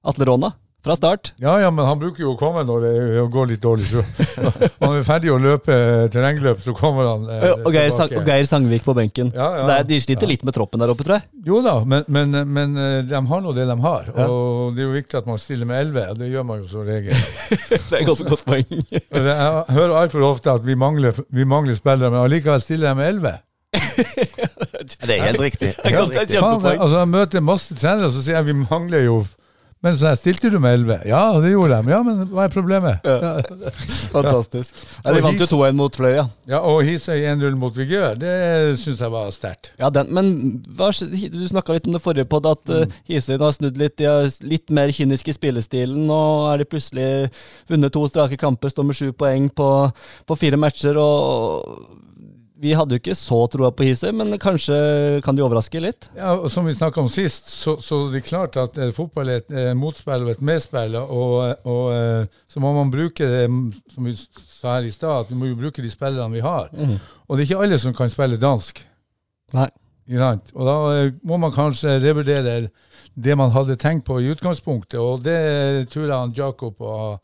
Atle Råna. Fra start. Ja, ja, men han bruker jo å komme når det går litt dårlig. Så når han er ferdig å løpe terrengløp, så kommer han eh, Og Geir, Sang, og Geir Sangvik på benken. Ja, ja. Så det er, de sliter litt med troppen der oppe, tror jeg. Jo da, men, men, men eh, de har nå det de har. Og det er jo viktig at man stiller med elleve, det gjør man jo som regel. Det er et godt, godt poeng. Jeg hører altfor ofte at vi mangler, vi mangler spillere, men allikevel stiller jeg med elleve. Det er helt riktig. Det er Helt er riktig. Faen, altså, jeg møter masse trenere, så sier jeg vi mangler jo Men så stilte du med elleve? Ja, det gjorde de. Ja, men hva er problemet? Ja, Fantastisk. Ja, de vant jo 2-1 mot Fløya. ja. Og Hisøy 1-0 mot Vigør, det syns jeg var sterkt. Ja, den, men hva, du snakka litt om det forrige podd, at uh, Hisøy har snudd litt. De har litt mer kynisk i spillestilen. Nå er de plutselig vunnet to strake kamper, står med sju poeng på, på fire matcher. og vi hadde jo ikke så troa på Hisøy, men kanskje kan de overraske litt? Ja, og Som vi snakka om sist, så, så det er klart at eh, fotball er et eh, motspill og et medspill. Og, og eh, så må man bruke det, som vi sa her i stad, at vi må jo bruke de spillerne vi har. Og det er ikke alle som kan spille dansk. Nei. Og da må man kanskje revurdere det man hadde tenkt på i utgangspunktet, og det tror jeg han Jakob og,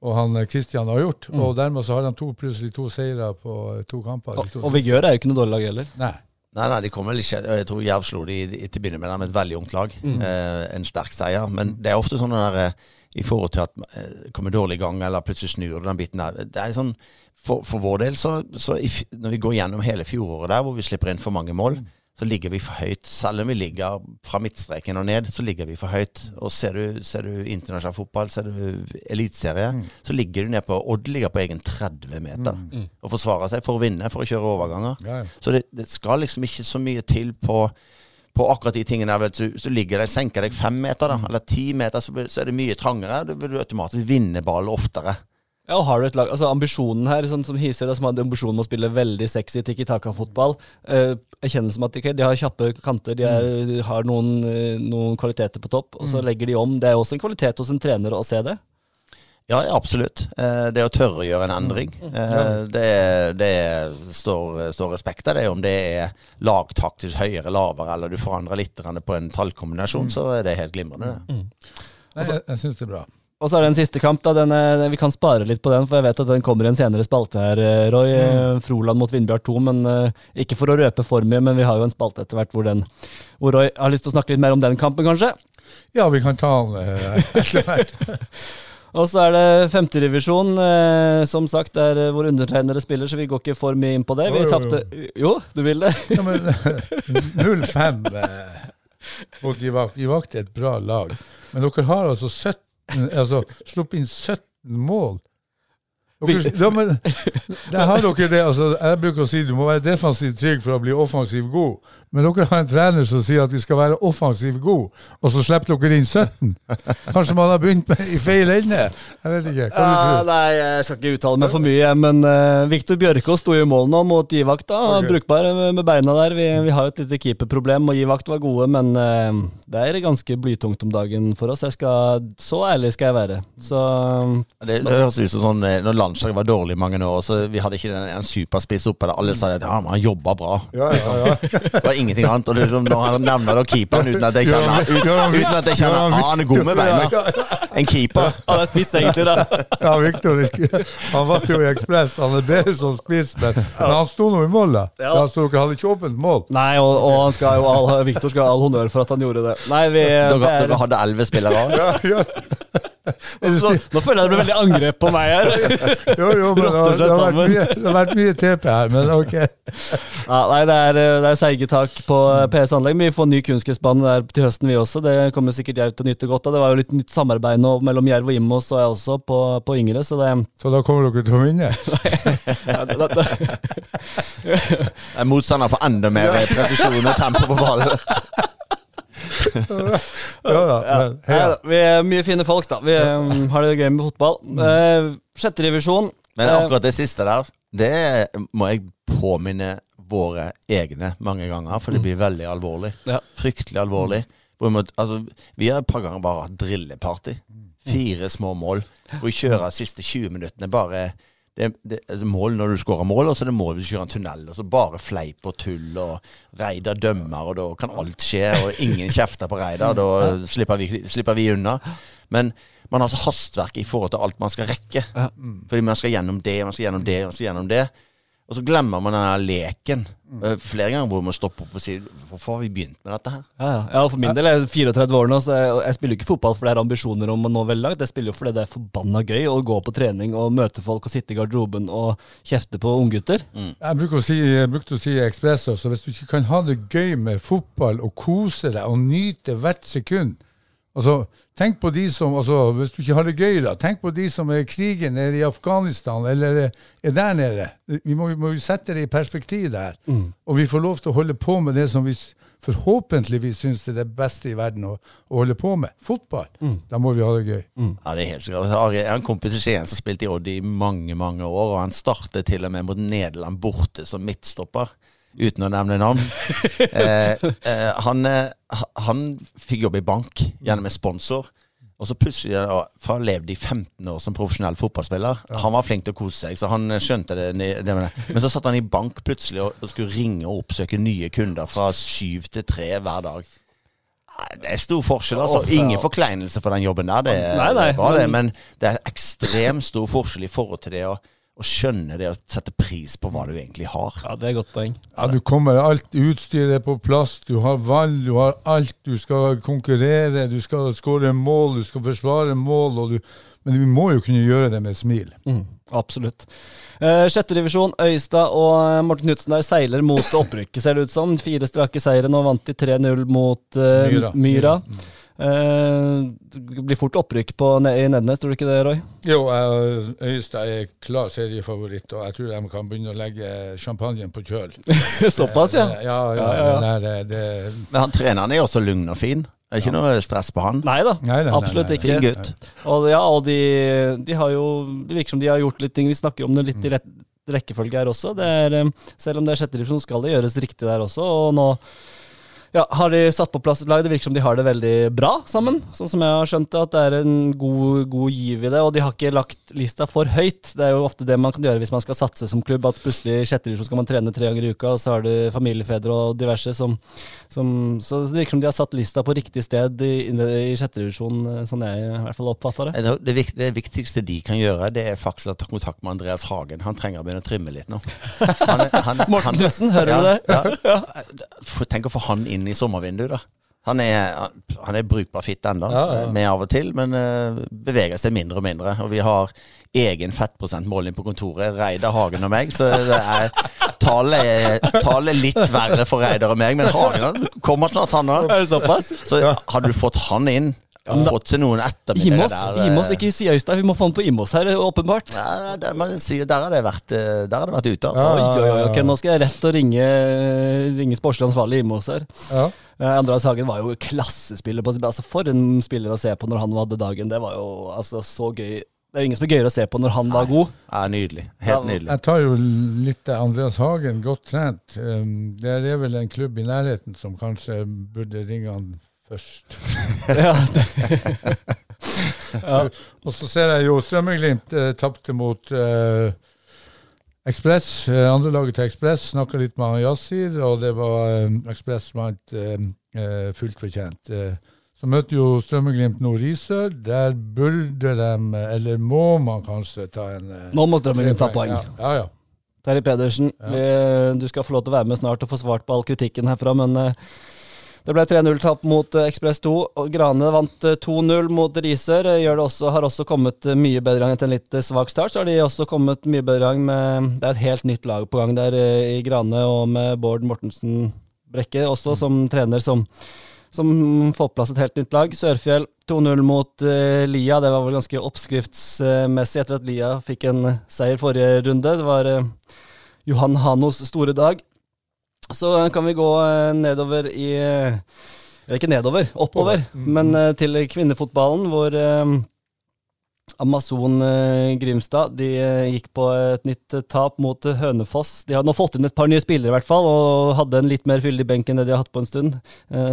og han Kristian har gjort. Og dermed så har de to plutselig to seire på eh, to kamper. Og, to og Vigør er jo ikke noe dårlig lag heller. Nei. Nei, nei, de kommer vel ikke Jeg tror Jerv slo de til å begynne med, med et veldig ungt lag. Eh, en sterk seier. Men det er ofte sånn der, eh, i forhold til at eh, kommer dårlig i gang, eller plutselig snur du den biten der. Det er sånn, for, for vår del, så, så if, når vi går gjennom hele fjoråret der, hvor vi slipper inn for mange mål, så ligger vi for høyt. Selv om vi ligger fra midtstreken og ned, så ligger vi for høyt. Og ser du, ser du internasjonal fotball, ser du eliteserie, så ligger du ned på Odd ligger på egen 30 meter og forsvarer seg for å vinne, for å kjøre overganger. Ja, ja. Så det, det skal liksom ikke så mye til på, på akkurat de tingene der. Du, så ligger det, senker deg fem meter, da, eller ti meter, så, så er det mye trangere. Da vil du automatisk vinne ball oftere. Ja, og har du et lag, altså Ambisjonen her, sånn som Hisøy, da, som hadde ambisjonen om å spille veldig sexy tikki-taka-fotball eh, Erkjennelsen av at okay, de har kjappe kanter, de, er, de har noen, eh, noen kvaliteter på topp, og så legger de om. Det er også en kvalitet hos en trener å se det. Ja, absolutt. Eh, det å tørre å gjøre en endring, eh, det, det står, står respekt av det. Om det er lagtaktisk høyere, lavere, eller du forandrer litt på en tallkombinasjon, så er det helt glimrende. Mm. Nei, jeg, jeg syns det er bra. Og så er det en siste kamp. da, den er, Vi kan spare litt på den, for jeg vet at den kommer i en senere spalte her, eh, Roy. Mm. Froland mot Vindbjart 2. men eh, Ikke for å røpe for mye, men vi har jo en spalte etter hvert hvor den hvor Roy har lyst til å snakke litt mer om den kampen, kanskje. Ja, vi kan ta den eh, etter hvert. Og så er det femterevisjon, eh, som sagt, der eh, hvor undertegnere spiller, så vi går ikke for mye inn på det. Vi tapte Jo, du vil det? Ja, men 0-5 eh, mot Givakt. Givakt er et bra lag. Men dere har altså 17 Altså sluppet inn 17 mål. Dere, ja, men, der har dere det, altså, Jeg bruker å si du må være defensivt trygg for å bli offensivt god. Men dere har en trener som sier at vi skal være offensivt god, og så slipper dere inn 17. Kanskje man har begynt med, i feil ende? Jeg vet ikke. Hva du tror nei, jeg skal ikke uttale meg for mye, men uh, Viktor Bjørkås sto i mål nå mot Givakt. da, okay. Brukbar med, beina der. Vi, vi har jo et lite keeperproblem, og Givakt var gode, men uh, det er ganske blytungt om dagen for oss. Jeg skal, så ærlig skal jeg være. Så Det, det høres ut som sånn eh, når landslaget var dårlig i mange år, så vi hadde ikke en, en superspiss oppe der alle sa at ja, man jobba bra. Ja, ja, ja. Ingenting annet. Og det liksom, når han nevner da keeperen uten at jeg kjenner, ut, uten at jeg kjenner ah, han er god med beina. En keeper. Han er spiss, egentlig, da. Ja, Victor han var jo i Ekspress. Han er bedre som spiss, men, men han sto nå i mål, da. Ja. Ja, så dere hadde ikke åpent mål. Nei, og, og han skal jo all, Viktor skal ha all honnør for at han gjorde det. Nei, vi Dere, det er, dere hadde elleve spillere. Ja, ja. Er nå, nå føler jeg det blir veldig angrep på meg her. Jo, jo, men det har, det, har vært mye, det har vært mye TP her, men ok. Ja, nei, det er, det er seige tak på PS Anlegg. Men vi får ny kunstgressbane der til høsten, vi også. Det kommer sikkert Jerv til å nyte godt av. Det var jo litt nytt samarbeid nå mellom Jerv og Immo, og jeg også på, på Yngre, så det, Så da kommer dere til å vinne? det, det, motstander får enda mer presisjon og tempo på ballen. Ja ja, Men, ja, vi er mye fine folk, da. Vi um, har det gøy med fotball. Uh, Sjette divisjon. Men Eh, akkurat det siste der, det må jeg påminne våre egne mange ganger, for det blir veldig alvorlig. Fryktelig alvorlig. Vi må- Altså, vi har et par ganger bare hatt drilleparty. Fire små mål. Vi kjører de siste 20 minuttene bare det, det, altså mål når du skårer mål, og så er det mål hvis du kjører en tunnel. Og så bare fleip og tull, og Reidar dømmer, og da kan alt skje. Og ingen kjefter på Reidar, da slipper vi, slipper vi unna. Men man har så hastverk i forhold til alt man skal rekke. Fordi man skal gjennom det, man skal gjennom det, man skal gjennom det. Og så glemmer man den leken. mm. Flere ganger hvor man stopper opp og sier Hvorfor har vi begynt med dette her? Ja, ja. ja, for min del er jeg 34 år nå, så jeg, jeg spiller jo ikke fotball for det er ambisjoner om å nå veldig langt. Jeg spiller jo fordi det er forbanna gøy å gå på trening og møte folk og sitte i garderoben og kjefte på unggutter. Jeg bruker å si, brukte å si Ekspress også, hvis du ikke kan ha det gøy med fotball og kose deg og nyte hvert sekund Altså, tenk på de som, altså, Hvis du ikke har det gøy, da, tenk på de som er i krigen nede i Afghanistan eller er der nede. Vi må, må jo sette det i perspektiv der. Og vi får lov til å holde på med det som vi forhåpentligvis syns er det beste i verden å, å holde på med. Fotball. Da må vi ha det gøy. Ja, det er helt sikkert. Jeg har en kompis i Skien som spilte i Odd i mange, mange år, og han startet til og med mot Nederland borte som midtstopper. Uten å nevne navn. eh, eh, han, eh, han fikk jobb i bank gjennom en sponsor. Og så plutselig, for han levde i 15 år som profesjonell fotballspiller. Han var flink til å kose seg, så han eh, skjønte det. det. Men så satt han i bank plutselig og, og skulle ringe og oppsøke nye kunder fra syv til tre hver dag. Det er stor forskjell, altså. Ingen forkleinelse for den jobben der. Det, Nei, nei, det var det, men- men det er ekstremt stor forskjell i forhold til det å, å skjønne det og sette pris på hva du egentlig har. Ja, det er et godt poeng. Ja, du kommer, alt utstyret på plass, du har valg, du har alt. Du skal konkurrere, du skal skåre mål, du skal forsvare mål. Og du, men vi må jo kunne gjøre det med et smil. Mm, absolutt. Eh, Sjette divisjon, Øystad og eh, Morten Knutsen der seiler mot opprykket, ser det ut som. Fire strake seire. Nå vant de 3-0 mot eh, Myra. Myra. Eh, det blir fort opprykk på, i Nednes, tror du ikke det, Roy? Jo, Øyestad er klar seriefavoritt, og jeg tror de kan begynne å legge champagnen på kjøl. Såpass, ja. Ja, ja, Ja, ja, ja. Det, det, Men han treneren er også lugn og fin. Det er ikke noe stress på han. Nei da, absolutt ikke. Fin gutt. Og, ja, og de, de har jo Det virker som de har gjort litt ting. Vi snakker om det litt i rett, rekkefølge her også. Det er, eh, selv om det er sjette divisjon, skal det gjøres riktig der også. Og nå ja, har de satt på plass et lag. Det virker som de har det veldig bra sammen. Sånn som jeg har skjønt det, at det er en god, god giv i det. Og de har ikke lagt lista for høyt. Det er jo ofte det man kan gjøre hvis man skal satse som klubb. At plutselig i sjette divisjon skal man trene tre ganger i uka, og så har du familiefedre og diverse som, som Så det virker som de har satt lista på riktig sted i, i sjette divisjon, eh, sånn jeg i hvert fall oppfatter det. Det, viktigste de kan gjøre, det er faktisk å ta kontakt med Andreas Hagen. Han trenger å begynne å trimme litt nå. Han, han, Morten Knutsen, hører du det? Ja. Tenk å få han inn i sommervinduet, da. Han er, han er brukbar fitt ennå, Ja, ja. med av og til, men eh, beveger seg mindre og mindre. Og vi har egen fettprosentmåling på kontoret, Reidar Hagen og meg, så det er tallet er, litt verre for Reidar og meg, men Hagen kommer snart, han òg. Så hadde du fått han inn, fått til noen ettermiddager Imos, der Imos eh, ikke si Øystad. Vi må få han på Imos her, åpenbart. ja, der, man sier, der har det vært, eh, der har det vært ute, altså. Ja, ja, ja, okay, Nå skal jeg rett og ringe, ringe sportslig ansvarlig Imos her. ja. Eh, Andreas Hagen var jo klassespiller. på altså For en spiller å se på når han hadde dagen. Det var jo altså så gøy. Det er jo ingen som er gøyere å se på når han var god. Ja, nydelig. Helt nydelig. Jeg tar jo litt av Andreas Hagen, godt trent. Det Der er vel en klubb i nærheten som kanskje burde ringe han først. Ja, Og så ser jeg jo Strømmeglimt eh, tapte mot eh, Ekspress, Eh, andrelaget til Ekspress. Snakka litt med han Yasir, og det var eh, Ekspress vant um, uh, fullt fortjent. Uh, så møter jo Strømmeglimt nå Risør. Der burde de, eller må man kanskje ta en Nå må Strømmeglimt ta poeng. Ja, ja. ja. Terje Pedersen, vi, du skal få lov til å være med snart og få svart på all kritikken herfra, men eh, det ble 3-0-tap mot eh, Ekspress 2. og Grane vant eh, 2-0 mot Risør. Eh, Gjør det også, har også kommet eh, mye bedre gang etter en litt svak start. Så har de også kommet mye bedre gang med Det er et helt nytt lag på gang der i Grane, og med Bård Mortensen Brekke også som trener, som, som får på plass et helt nytt lag. Sørfjell 2-0 mot uh, Lia. Det var vel ganske oppskriftsmessig etter at Lia fikk en seier forrige runde. Det var uh, Johan Hanos store dag. Så kan vi gå eh, nedover i eh, Ikke nedover, oppover, men eh, til kvinnefotballen, hvor Amazon Grimstad de gikk på et nytt tap mot Hønefoss. De har nå fått inn et par nye spillere, i hvert fall, og hadde en litt mer fyldig benk enn det de har hatt på en stund.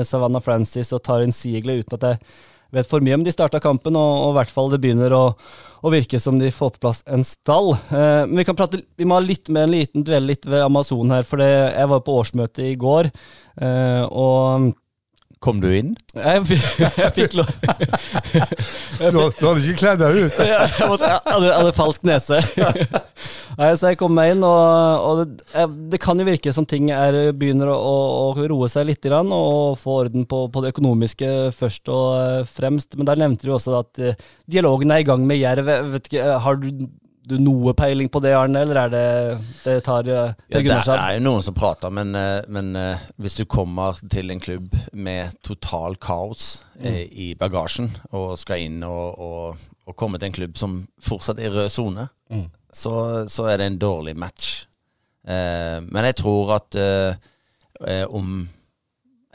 Savannah Francis og Tarin Siegle, uten at jeg vet for mye om de starta kampen, og, og i hvert fall det begynner å, å virke som de får på plass en stall. Eh, men vi kan prate, vi må ha litt med en liten duell litt ved Amazon her, for det, jeg var på årsmøte i går, eh, og Kom du inn? jeg, jeg fikk lov Du, du hadde ikke kledd deg ut? jeg hadde, jeg hadde falsk nese. Nei, så jeg kom meg inn, og, og det, det kan jo virke som ting er, begynner å, å roe seg litt, grann, og få orden på, på det økonomiske først og eh, fremst. Men der nevnte du også at eh, dialogen er i gang med Jerv. Vet ikke, har du du noe peiling på det, Arne, eller er det det tar det Ja, det er jo noen som prater, men, eh, men eh, hvis du kommer til en klubb med total kaos mm. i bagasjen, og skal inn og, og, og komme til en klubb som fortsatt er i rød sone, så, så er det en dårlig match. Eh, men jeg tror at eh, eh, om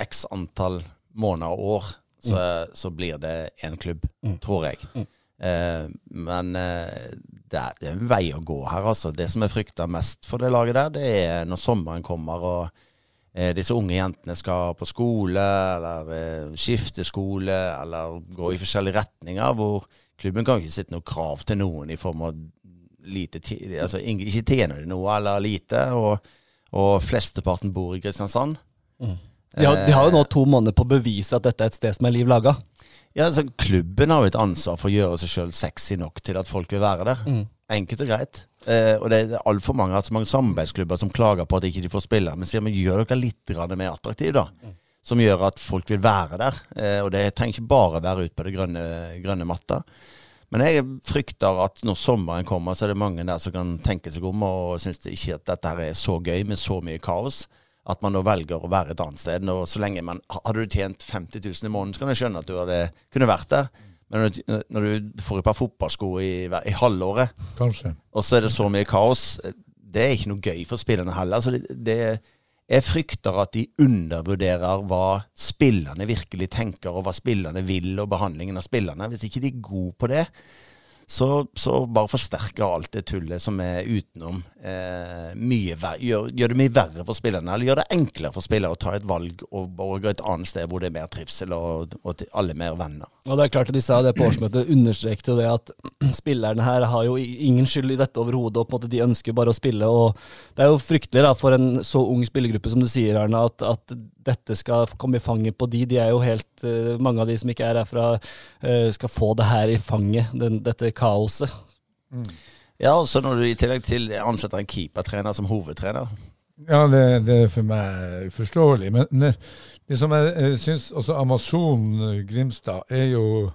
x antall måneder og år, så, så blir det én klubb, tror jeg. Eh, men eh, det, er, det er en vei å gå her, altså. Det som jeg frykter mest for det laget der, det er når sommeren kommer og eh, disse unge jentene skal på skole, eller skifte skole, eller gå i forskjellige retninger, hvor klubben kan ikke sitte noe krav til noen i form av lite altså, ikke tjener de noe, eller lite, og, og flesteparten bor i Kristiansand. De har, de har jo nå to måneder på å bevise at dette er et sted som er liv laga. Ja, altså Klubben har jo et ansvar for å gjøre seg sjøl sexy nok til at folk vil være der. Enkelt og greit. Eh, og det er altfor mange, altså mange samarbeidsklubber som klager på at ikke de får spille. Men sier men gjør dere litt mer attraktiv, da. Som gjør at folk vil være der. Eh, og det trenger ikke bare være ute på det grønne, grønne matta. Men jeg frykter at når sommeren kommer, så er det mange der som kan tenke seg om og synes det ikke at dette her er så gøy med så mye kaos. At man da velger å være et annet sted. Og så lenge man, Hadde du tjent 50 000 i måneden, så kan jeg skjønne at du hadde, kunne vært der. Men når du, når du får et par fotballsko i, i halvåret, Kanskje. og så er det så mye kaos, det er ikke noe gøy for spillerne heller. Så det, det, jeg frykter at de undervurderer hva spillerne virkelig tenker, og hva spillerne vil, og behandlingen av spillerne. Hvis ikke de er gode på det, så, så bare forsterker alt det tullet som er utenom. Eh, gjør, gjør det mye verre for spillerne, eller gjør det enklere for spillere å ta et valg og, gå et annet sted hvor det er mer trivsel og, og alle mer venner. Og det er klart at De sa det på årsmøtet, understreket jo det at spillerne her har jo ingen skyld i dette overhodet. og De ønsker bare å spille. og Det er jo fryktelig da for en så ung spillergruppe som du sier, Arne, at, at dette skal komme i fanget på de. De er jo helt, eh, Mange av de som ikke er herfra, eh, skal få det her i fanget, den, dette kaoset. Ja, og så når du i tillegg til ansetter en keepertrener som hovedtrener. Ja, det, det er for meg uforståelig. Men det, det som jeg, jeg syns også Amazon eh, Grimstad er jo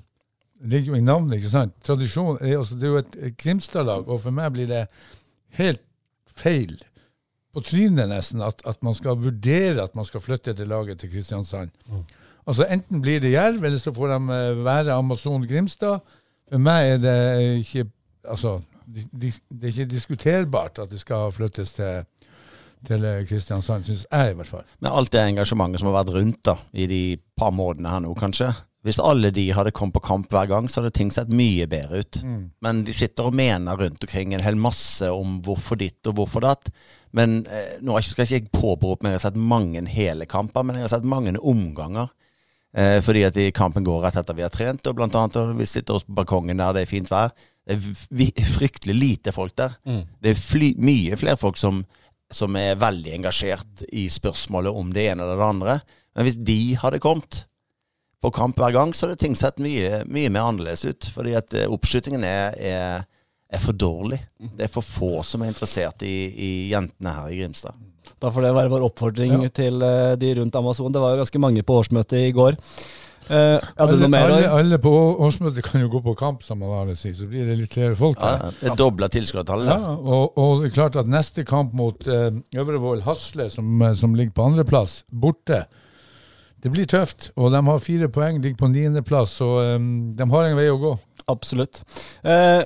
ligger jo i navnet, ikke sant? Tradisjon er, altså, Det er jo et et Grimstad-lag, og for meg blir det helt feil, på trynet nesten, at, at man skal vurdere at man skal flytte dette laget til Kristiansand. Altså Enten blir det Jerv, eller så får de eh, være Amazon Grimstad. For meg er det ikke Altså, de, de, det er ikke diskuterbart at det skal flyttes til til eh, Kristiansand, syns jeg i hvert fall. Med alt det engasjementet som har vært rundt da, i de par månedene her nå, kanskje. Hvis alle de hadde kommet på kamp hver gang, så hadde ting sett mye bedre ut. Men de sitter og mener rundt omkring en hel masse om hvorfor ditt og hvorfor datt. Men eh, nå skal ikke jeg påberope meg jeg har sett mange hele kamper, men jeg har sett mange omganger. Eh, fordi at de, kampen går rett etter vi har trent, og blant annet og vi sitter oss på balkongen der det er fint vær. Det er fryktelig lite folk der. Det er fly, mye flere folk som, som er veldig engasjert i spørsmålet om det ene eller det andre. Men hvis de hadde kommet på kamp hver gang, så hadde ting sett mye, mye mer annerledes ut. Fordi at eh, oppskytingen er, er, er for dårlig. Det er for få som er interessert i, i jentene her i Grimstad. Da får det være vår oppfordring Ja. til eh, de rundt Amazon. Det var jo ganske mange på årsmøtet i går. Uh, Alle, noe mer? alle, alle på årsmøtet kan jo gå på kamp, som man har sier, så blir det litt flere folk der. Ja, det dobler tilskuertallet. Ja, og, og det er klart at neste kamp mot uh, Øvrevoll Hasle, som, som ligger på andreplass, borte, det blir tøft. Og de har fire poeng, ligger på niendeplass, så um, de har en vei å gå. Absolutt. Eh,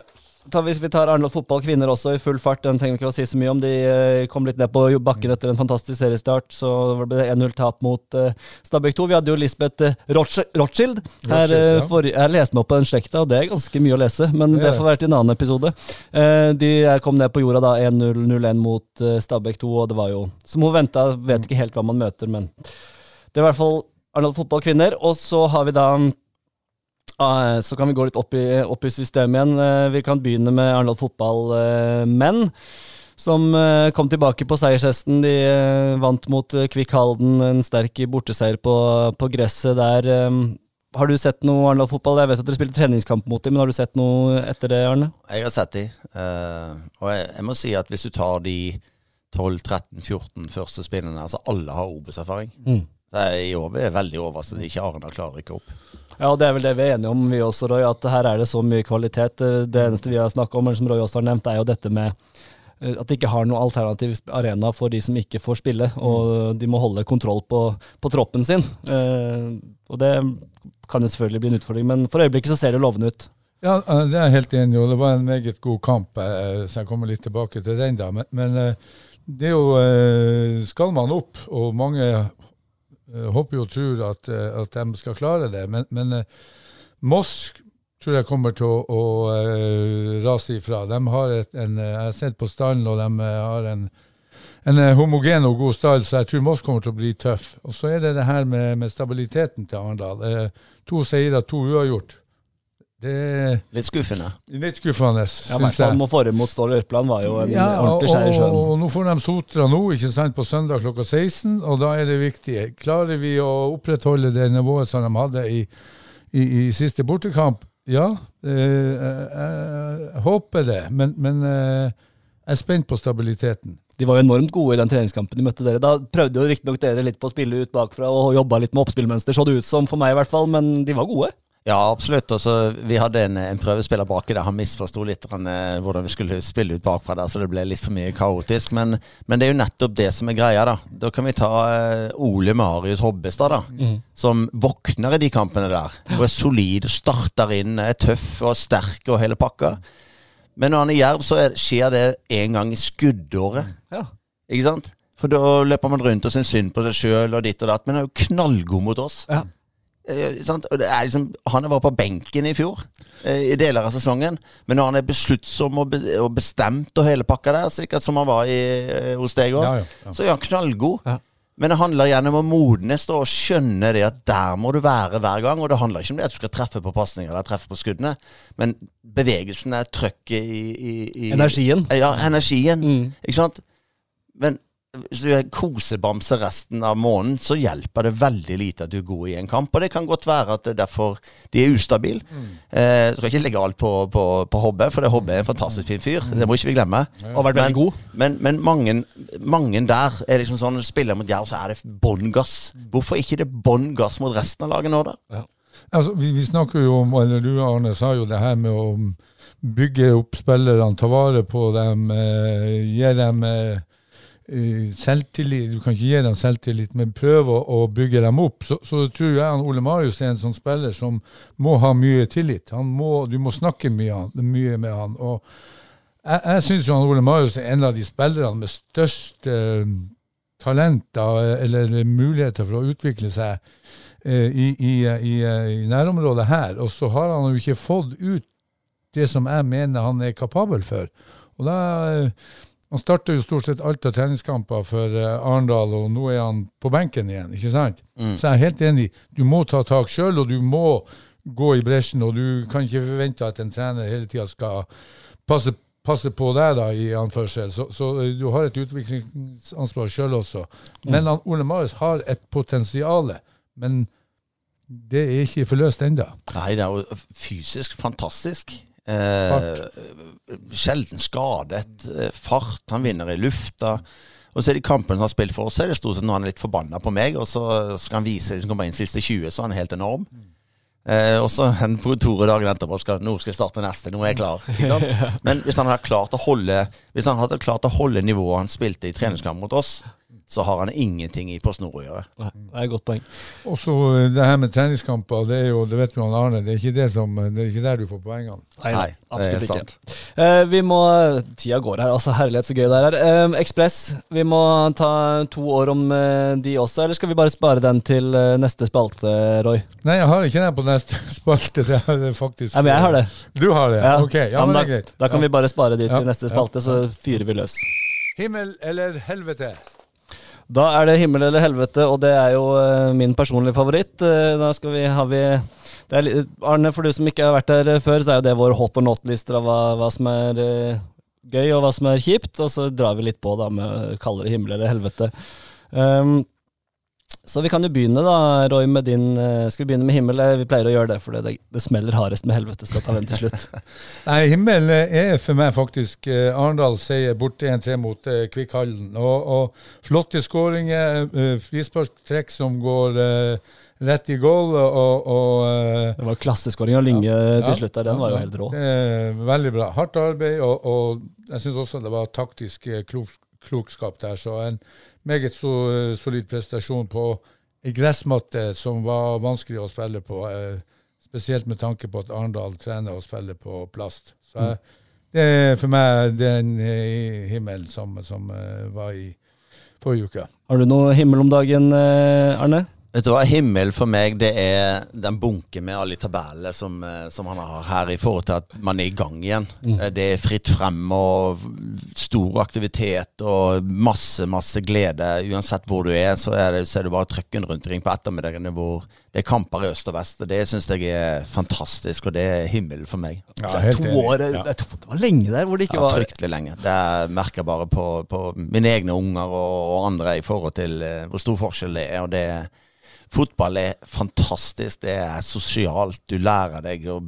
ta, hvis vi tar Arendal fotball kvinner også i full fart, den trenger vi ikke å si så mye om. De eh, kom litt ned på bakken etter en fantastisk seriestart. Så ble det 1-0-tap mot eh, Stabæk 2. Vi hadde jo Lisbeth eh, Rothsch- Rothschild her. Eh, ja. for, jeg leste meg opp på den slekta, og det er ganske mye å lese. Men Det det får være til en annen episode. Eh, de kom ned på jorda da 1-0-0-1 mot Stabæk 2, og det var jo Som hun venta, vet ikke helt hva man møter, men det er i hvert fall Arendal fotball kvinner. Og så har vi da Eh, Så kan vi gå litt opp i, opp i systemet igjen. Eh, Vi kan begynne med Arendal fotball eh, menn. Som eh, kom tilbake på seiershesten. De eh, vant mot Kvikk Halden. En sterk borteseier på, på gresset der. Har du sett noe Arendal fotball? Jeg vet at dere spilte treningskamp mot dem, men har du sett noe etter det, Arne? Jeg har sett de. eh, og jeg, jeg må si at hvis du tar de 12-13-14 første spillene, altså alle har Obos-erfaring. Mm. Så jeg, I år er veldig overrasket at ikke Arendal klarer å rykke opp. Ja, og det er vel det vi er enige om, vi også, Roy, at her er det så mye kvalitet. Eh, Det eneste vi har snakka om, men som Roy også har nevnt, er jo dette med eh, at de ikke har noen alternativ arena for de som ikke får spille, og de må holde kontroll på, på troppen sin. Eh, og det kan jo selvfølgelig bli en utfordring, men for øyeblikket så ser det lovende ut. Ja, det er jeg helt enig i, det var en meget god kamp, så jeg kommer litt tilbake til den. da. Men, men det er jo Skal man opp, og mange håper jo og tror at, eh, at de skal klare det, men, men eh, Moss tror jeg kommer til å, å eh, rase ifra. De har et, en, eh, jeg har sett på stallen, og de eh, har en, en eh, homogen og god stall, så jeg tror Moss kommer til å bli tøff. Og så er det det her med, med stabiliteten til Arendal. Eh, to seire, to uavgjort. Det Litt skuffende. litt skuffende, Ja, syns jeg. Ja, forrige mot Ståle Ørpland var jo en Ja, og, ordentlig skjær i og, sjøen. og nå får de Sotra nå, ikke sant, på søndag klokka 16, og da er det viktig. Klarer vi å opprettholde det nivået som de hadde i, i, i siste bortekamp? Ja, eh, jeg, jeg håper det, men, men eh, jeg er spent på stabiliteten. De var jo enormt gode i den treningskampen de møtte dere. Da prøvde jo riktignok dere litt på å spille ut bakfra og jobba litt med oppspillmønster, så det ut som for meg i hvert fall, men de var gode. Ja, absolutt. Også, Vi hadde en, en prøvespiller baki der. Han misforsto litt han, eh, hvordan vi skulle spille ut bakfra der, så det ble litt for mye kaotisk. Men, men det er jo nettopp det som er greia, da. Da kan vi ta eh, Ole Marius Hobbestad, da. Som våkner i de kampene der. Og er solid, starter inn, er tøff og sterk og hele pakka. Men når han er Jerv, så er, skjer det en gang i skuddåret. Ja. Ikke sant? For da løper man rundt og syns synd på seg sjøl og ditt og datt, men han er jo knallgod mot oss. Ja. Eh, liksom, han var på benken i fjor, eh, i deler av sesongen. Men når han er besluttsom og, be og bestemt og hele pakka der, sikkert som han var i, eh, hos deg òg, Ja, ja, ja. så er han knallgod. Men det handler gjerne om å modnes og skjønne det at der må du være hver gang. Og det handler ikke om det at du skal treffe på pasninger eller treffe på skuddene, men bevegelsen er trøkket i, i, i Energien. Ja, energien. Mm. Ikke sant? Men hvis du er kosebamse resten av måneden, så hjelper det veldig lite at du er god i en kamp. Og det kan godt være at det er derfor de er ustabile. Eh, skal ikke legge alt på, på, på Hobbe, for det Hobbe er en fantastisk fin fyr. Det må ikke vi glemme. Ja, ja. Men. Men, men mange, mange der er liksom sånn spiller mot Jerv, så er det bånn gass. Hvorfor ikke det bånn gass mot resten av laget nå, da? Altså, vi, vi snakker jo om, eller du Arne sa jo det her med å bygge opp spillerne, ta vare på dem, eh, gi dem eh, selvtillit. Du kan ikke gi dem selvtillit, men prøve å, å bygge dem opp. Så, så tror jeg han Ole Marius er en sånn spiller som må ha mye tillit. Må, du må snakke mye, mye med han. og jeg, jeg syns Ole Marius er en av de spillerne med størst eh, talent da, eller muligheter for å utvikle seg eh, i, i, i, i nærområdet her. Og så har han jo ikke fått ut det som jeg mener han er kapabel for. Og da, eh, Han starter jo stort sett alt av treningskamper for eh, Arendal, og nå er han på benken igjen. ikke sant? Så jeg er helt enig. Du må ta tak sjøl, og du må gå i bresjen. Og du kan ikke forvente at en trener hele tida skal passe, passe på deg, da, i anførsel. Så, så eh, du har et utviklingsansvar sjøl også. Men han, Ole Marius har et potensial. Men det er ikke forløst ennå. Nei, det er jo fysisk fantastisk. Eh, sjelden skadet. Eh, fart. Han vinner i lufta. Og så er det kampen som han har spilt for oss, så er det stort sett når han er litt forbanna på meg, og så skal han vise liksom kommer inn siste 20, så han er helt enorm. Eh, og så en på kontoret dagen etterpå skal nå skal jeg starte neste, nå er jeg klar. Men hvis han hadde klart å holde Hvis han hadde klart å holde nivået han spilte i treningskamp mot oss, så har han ingenting i Nord å gjøre. Nei, Det er et godt poeng. Og så eh, det her med treningskamper, det er jo, det vet jo han Arne, det er ikke, det som, det er ikke der du får poengene. Nei, Nei, absolutt ikke. Eh, vi må, Tida går her, altså. Herlighet, så gøy det er her. Eh, Ekspress, vi må ta to år om eh, de også, eller skal vi bare spare den til eh, neste spalte, Roy? Nei, jeg har ikke den på neste spalte. Det er faktisk Nei, men jeg har det. Du har det? Ja. Ok, ja, men det er greit. Da, da kan vi bare spare de til Ja, neste spalte, så fyrer vi løs. Himmel eller helvete? Da er det himmel eller helvete, og det er jo uh, min personlige favoritt. Uh, da skal vi, har vi er, Arne, for du som ikke har vært der eh, før, så er jo det vår hot or not-lister av hva, hva som er uh, gøy og hva som er kjipt. Og så drar vi litt på da med det himmel eller helvete. Um, så vi kan jo begynne, da, Roy, med din eh, Skal vi begynne med himmel? Eh, Vi pleier å gjøre det, for det, det smeller hardest med helvete. Så da tar vi den til slutt. Nei, himmel er for meg faktisk eh, Arendal seier borte 1-3 mot eh, Kvikkhallen. Og, og flotte skåringer, eh, frisparktrekk som går eh, rett i goal. Og, og eh, Det var klasseskåring av Lynge Ja. til slutt der. Den var jo helt rå. veldig bra. Hardt arbeid, og, og jeg syns også det var taktisk eh, klok, klokskap der. Så en meget så, eh, solid prestasjon på ei gressmatte som var vanskelig å spille på. eh, Spesielt med tanke på at Arendal trener å spille på plast. Så jeg, det er for meg den eh, himmelen som, som eh, var i forrige uke. Har du noe himmel om dagen, eh, Arne? Vet du hva, Himmel for meg, det er den bunken med alle tabellene som, eh, som han har her, i forhold til at man er i gang igjen. Mm. Det er fritt frem og stor aktivitet og masse, masse glede. Uansett hvor du er, så er det, så er det bare trøkken rundt omkring på ettermiddagene hvor det er kamper i øst og vest. og Det syns jeg er fantastisk, og det er himmel for meg. Ja, Det er to år, det, er to, det var lenge der hvor det ikke Ja, var fryktelig lenge. Det merker jeg bare på, på mine egne unger og, og andre i forhold til eh, hvor stor forskjell det er. og det Fotball er fantastisk. Det er sosialt. Du lærer deg å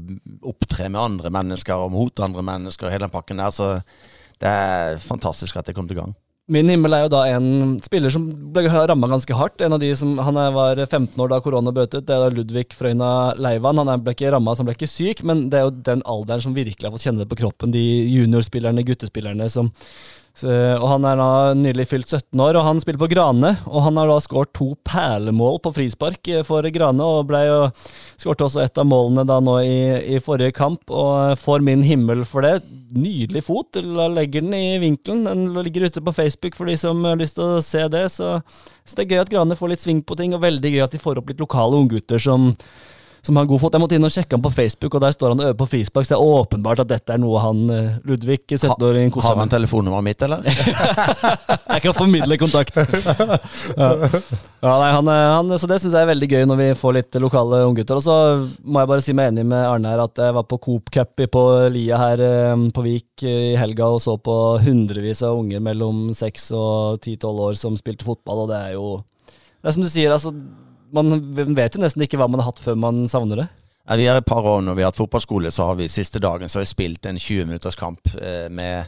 opptre med andre mennesker og mot andre mennesker. Hele den pakken der. Så det er fantastisk at det kom til gang. Min himmel er jo da en spiller som ble ramma ganske hardt. En av de som, Han var 15 år da korona brøt ut. Det er da Ludvig Frøyna Leivan. Han ble ikke ramma, så han ble ikke syk, men det er jo den alderen som virkelig har fått kjenne det på kroppen. De juniorspillerne, guttespillerne som og Han er da nylig fylt 17 år, og han spiller på Grane. Og han har da skåret to perlemål på frispark eh, for Grane, og ble jo skåret også et av målene da nå i, i forrige kamp, og får min himmel for det. Nydelig fot. da Legger den i vinkelen. Den ligger ute på Facebook for de som har lyst til å se det. Så, så det er gøy at Grane får litt sving på ting, og veldig gøy at de får opp litt lokale unggutter som som har god fot. Jeg måtte inn og sjekke han på Facebook, og der står han og øver på frispark. Så det er åpenbart at dette er noe han Ludvig Ludvig, koser seg med. Har han telefonnummeret mitt, eller? Jeg kan formidle kontakt. Ja. Ja, nei, han, er- han, så det syns jeg er veldig gøy når vi får litt lokale unggutter. Og så må jeg bare si meg enig med Arne her at jeg var på Coop Cup på Lia her eh, på Vik eh, i helga og så på hundrevis av unger mellom seks og ti-tolv år som spilte fotball, og det er jo Det er som du sier, altså. Man vet jo nesten ikke hva man har hatt før man savner det. Ja, vi er et par år når vi har hatt fotballskole, så har vi siste dagen så har vi spilt en 20 minutters kamp eh, med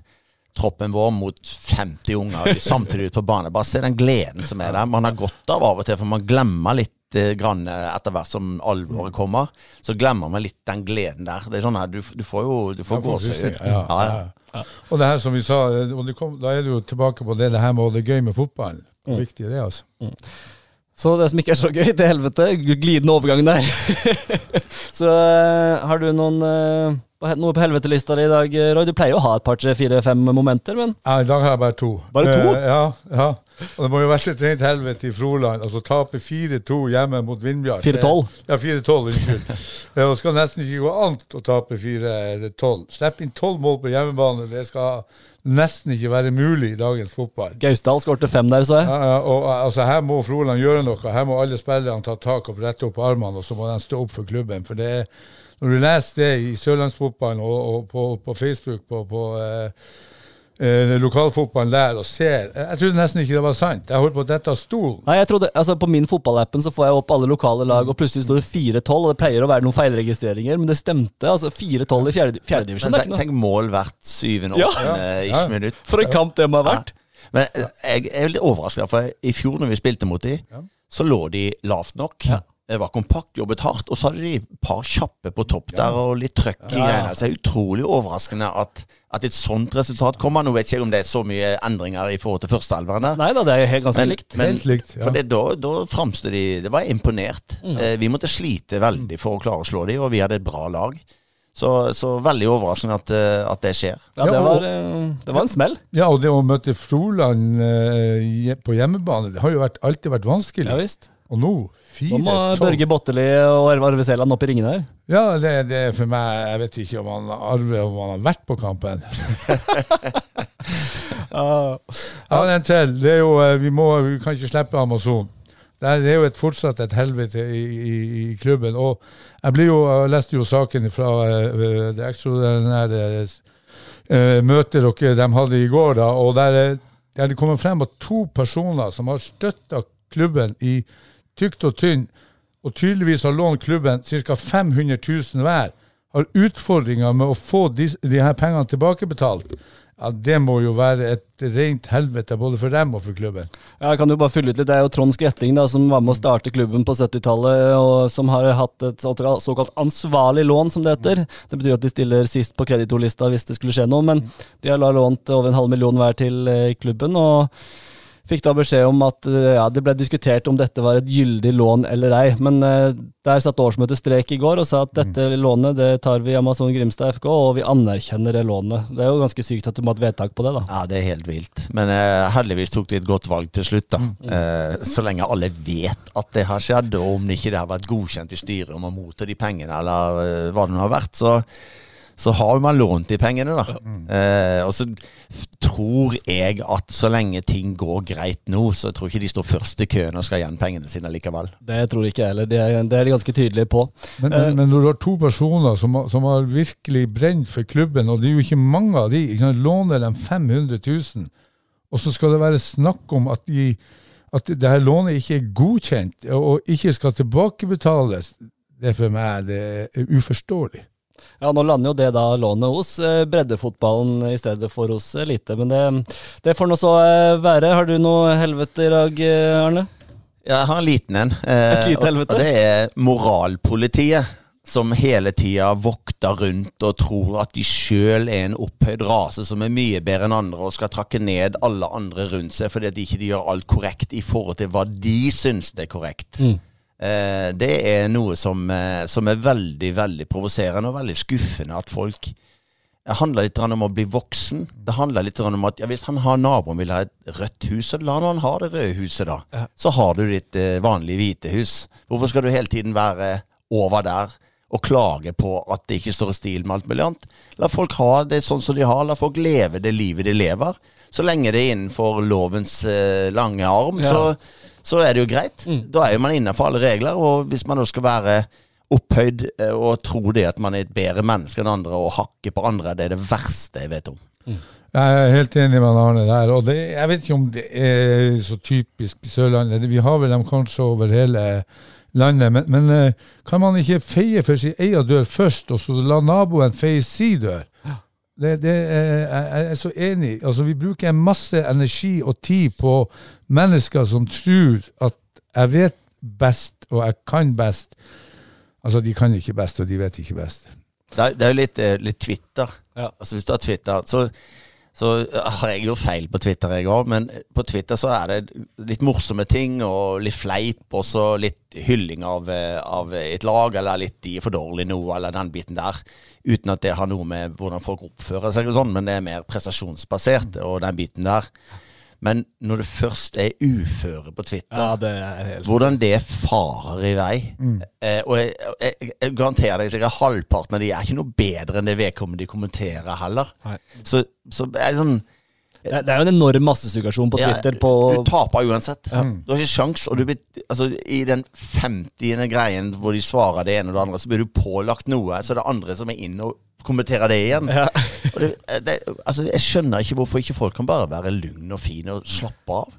troppen vår mot 50 unger samtidig ute på banen. Bare se den gleden som er der. Man har godt av av og til, for man glemmer litt eh, grann eh, etter hvert som alvoret kommer. Så glemmer man litt den gleden der. Det er sånn her, Du, du får jo du får gåsehud. Ja, Ja. Og det her som vi sa, og det kom, da er du jo tilbake på det, det her med å ha det gøy med fotballen. Hvor viktig det er, altså. Så det som ikke er så gøy, til helvete. Glidende overgang der. så eh, har du noen eh, noe på helvetelista di i dag, eh, Roy? Du pleier å ha et par, tre, fire, fem momenter, men Ja, I dag har jeg bare to. Bare to? Eh, ja, ja. Og det må jo være et rent helvete i Froland. Altså tape 4-2 hjemme mot Vindbjart. 4-12. Ja, 4-12, unnskyld. Det skal nesten ikke gå an å tape 4-12. Slipp inn 12 mål på hjemmebane. Det skal nesten ikke være mulig i dagens fotball. Gausdal skårte fem der, så jeg. Ja, ja, og altså, Her må Froland gjøre noe. Her må alle spillerne ta tak og brette opp armene, og så må de stå opp for klubben. For det er, Når du leser det i sørlandsfotballen og, og på, på Facebook, på, på eh, eh, lokalfotballen der, og ser Jeg, trodde nesten ikke det var sant. Jeg holdt på å dette av stolen. Nei, jeg trodde, altså På min fotballappen så får jeg opp alle lokale lag, og plutselig står det 4-12. Og det pleier å være noen feilregistreringer, men det stemte. altså 4-12 i fjerde- fjerdedivisjon. Er ikke tenk, tenk mål hvert syvende, Ja. åttende Ja. ikke minutt. For en kamp det må ha vært. Men jeg, jeg er litt overraska, for i fjor når vi spilte mot dem, så lå de lavt nok. Ja. Det var kompakt, jobbet hardt, og så hadde de et par kjappe på topp der og litt trøkk i Ja, ja. greiene. Så det er utrolig overraskende at, at et sånt resultat kommer. Nå vet ikke jeg om det er så mye endringer i forhold til førsteelveren der. Nei da, det er helt ganske Men, likt. men Helt likt, ja. for det, da, da framstod de Det var imponert. Eh, vi måtte slite veldig for å klare å slå dem, og vi hadde et bra lag. Så, så veldig overraskende at, eh, at det skjer. Ja, det var, eh, det var en smell. Ja, og det å møte Froland eh, på hjemmebane, det har jo vært, alltid vært vanskelig. Ja visst. Og nå Nå må 4-12. Børge Botteli og Arve Seland opp i ringene her. Ja, det, det er for meg Jeg vet ikke om han Arve om han har vært på kampen. Ja, en til. Det er jo, eh, vi, må, vi kan ikke slippe Amazon. Det er, det er jo et, fortsatt et helvete i, i, i klubben. Og jeg blir jo, jeg leste jo saken fra uh, det ekstraordinære uh, møtet dere de hadde i går, da, og der, der det kommer frem at to personer som har støtta klubben i tykt og tynn, og tydeligvis har lånt klubben ca. 500 000 hver, har utfordringer med å få de, de her pengene tilbakebetalt. ja, det må jo være et rent helvete både for dem og for klubben. Ja, jeg kan jo bare fylle ut litt. Det er jo Trond Skretting da, som var med å starte klubben på 70-tallet, og som har hatt et såkalt ansvarlig lån, som det heter. Det betyr at de stiller sist på kreditorlista hvis det skulle skje noe, men de har lånt over en halv million hver til eh, klubben. og Fikk da beskjed om at eh, ja, det ble diskutert om dette var et gyldig lån eller ei. Men eh, der satt årsmøtet strek i går og sa at dette lånet det tar vi i Amazon Grimstad FK, og vi anerkjenner det lånet. Det er jo ganske sykt at du må ha et vedtak på det, da. Ja, det er helt vilt. Men eh, heldigvis tok de et godt valg til slutt, da. Eh, så lenge alle vet at det har skjedd, og om det ikke har vært godkjent i styret om å motta de pengene, eller eh, hva det nå har vært, så, så har man lånt de pengene, da. Eh, og så tror jeg at så lenge ting går greit nå, så tror jeg ikke de står først i køen og skal ha igjen pengene sine likevel. Det tror jeg ikke jeg heller. Det er, det er de ganske tydelige på. Men, Eh. men, når du har to personer som, som har virkelig brent for klubben, og det er jo ikke mange av de, ikke sant, låner dem 500 000, og så skal det være snakk om at, de, at det her lånet ikke er godkjent og ikke skal tilbakebetales, det er for meg det er uforståelig. Ja, Nå lander jo det da lånet hos eh, breddefotballen i stedet for hos elite, men det, det får nå så eh, være. Har du noe helvete i dag, Arne? Arne? Jeg har en liten en. Eh, helvete? Og det er moralpolitiet. Som hele tida vokter rundt og tror at de sjøl er en opphøyd rase som er mye bedre enn andre, og skal trakke ned alle andre rundt seg fordi at de ikke gjør alt korrekt i forhold til hva de syns det er korrekt. Eh, det er noe som, eh, som er veldig, veldig provoserende og veldig skuffende at folk det handler litt om å bli voksen. Det handler litt om at ja, hvis han har naboen vil ha et rødt hus, så la han ha det røde huset, da. Så har du ditt eh, vanlige hvite hus. Hvorfor skal du hele tiden være over der og klage på at det ikke står i stil med alt mulig annet? La folk ha det sånn som de har. La folk leve det livet de lever. Så lenge det er innenfor lovens eh, lange arm, Ja. så, så er det jo greit. Da er jo man innenfor alle regler. Og hvis man da skal være opphøyd eh, og tro det at man er et bedre menneske enn andre og hakke på andre, det er det verste jeg vet om. Jeg er helt enig med Arne der. og det, Jeg vet ikke om det er så typisk Sørlandet. Vi har vel dem kanskje over hele landet. Men, men eh, kan man ikke feie for sin egen dør først, og så la naboen feie sin dør? Det, det er, jeg jeg er så enig. Altså, vi bruker masse energi og tid på mennesker som tror at jeg vet best, og jeg kan best. Altså, de kan ikke best, og de vet ikke best. Det er, det er jo litt, eh, litt Twitter. Ja. Altså Hvis du har Twitter, så, så har jeg gjort feil på Twitter, jeg òg. Men på Twitter så er det litt morsomme ting og litt fleip, og så litt hylling av, eh, av et lag, eller litt de er for dårlige nå, eller den biten der. Uten at det har noe med hvordan folk oppfører seg, og sånn, men det er mer prestasjonsbasert, og den biten der. Men når det først er uføre på Twitter Ja, det er helt hvordan det farer i vei. Eh, og jeg, jeg, jeg garanterer deg sikkert halvparten av de er ikke noe bedre enn det vedkommende de kommenterer heller. Nei. Så, så det er sånn Det er det er jo en enorm massesuggesjon på ja, Twitter på Du taper uansett. Du har ikke sjans, og du blir, altså, I den 50. greien hvor de svarer det ene og det andre, så blir du pålagt noe, så det er det andre som er inne og kommenterer det igjen. Ja. Det, det, altså, jeg skjønner ikke hvorfor ikke folk kan bare være lugn og fin og slappe av.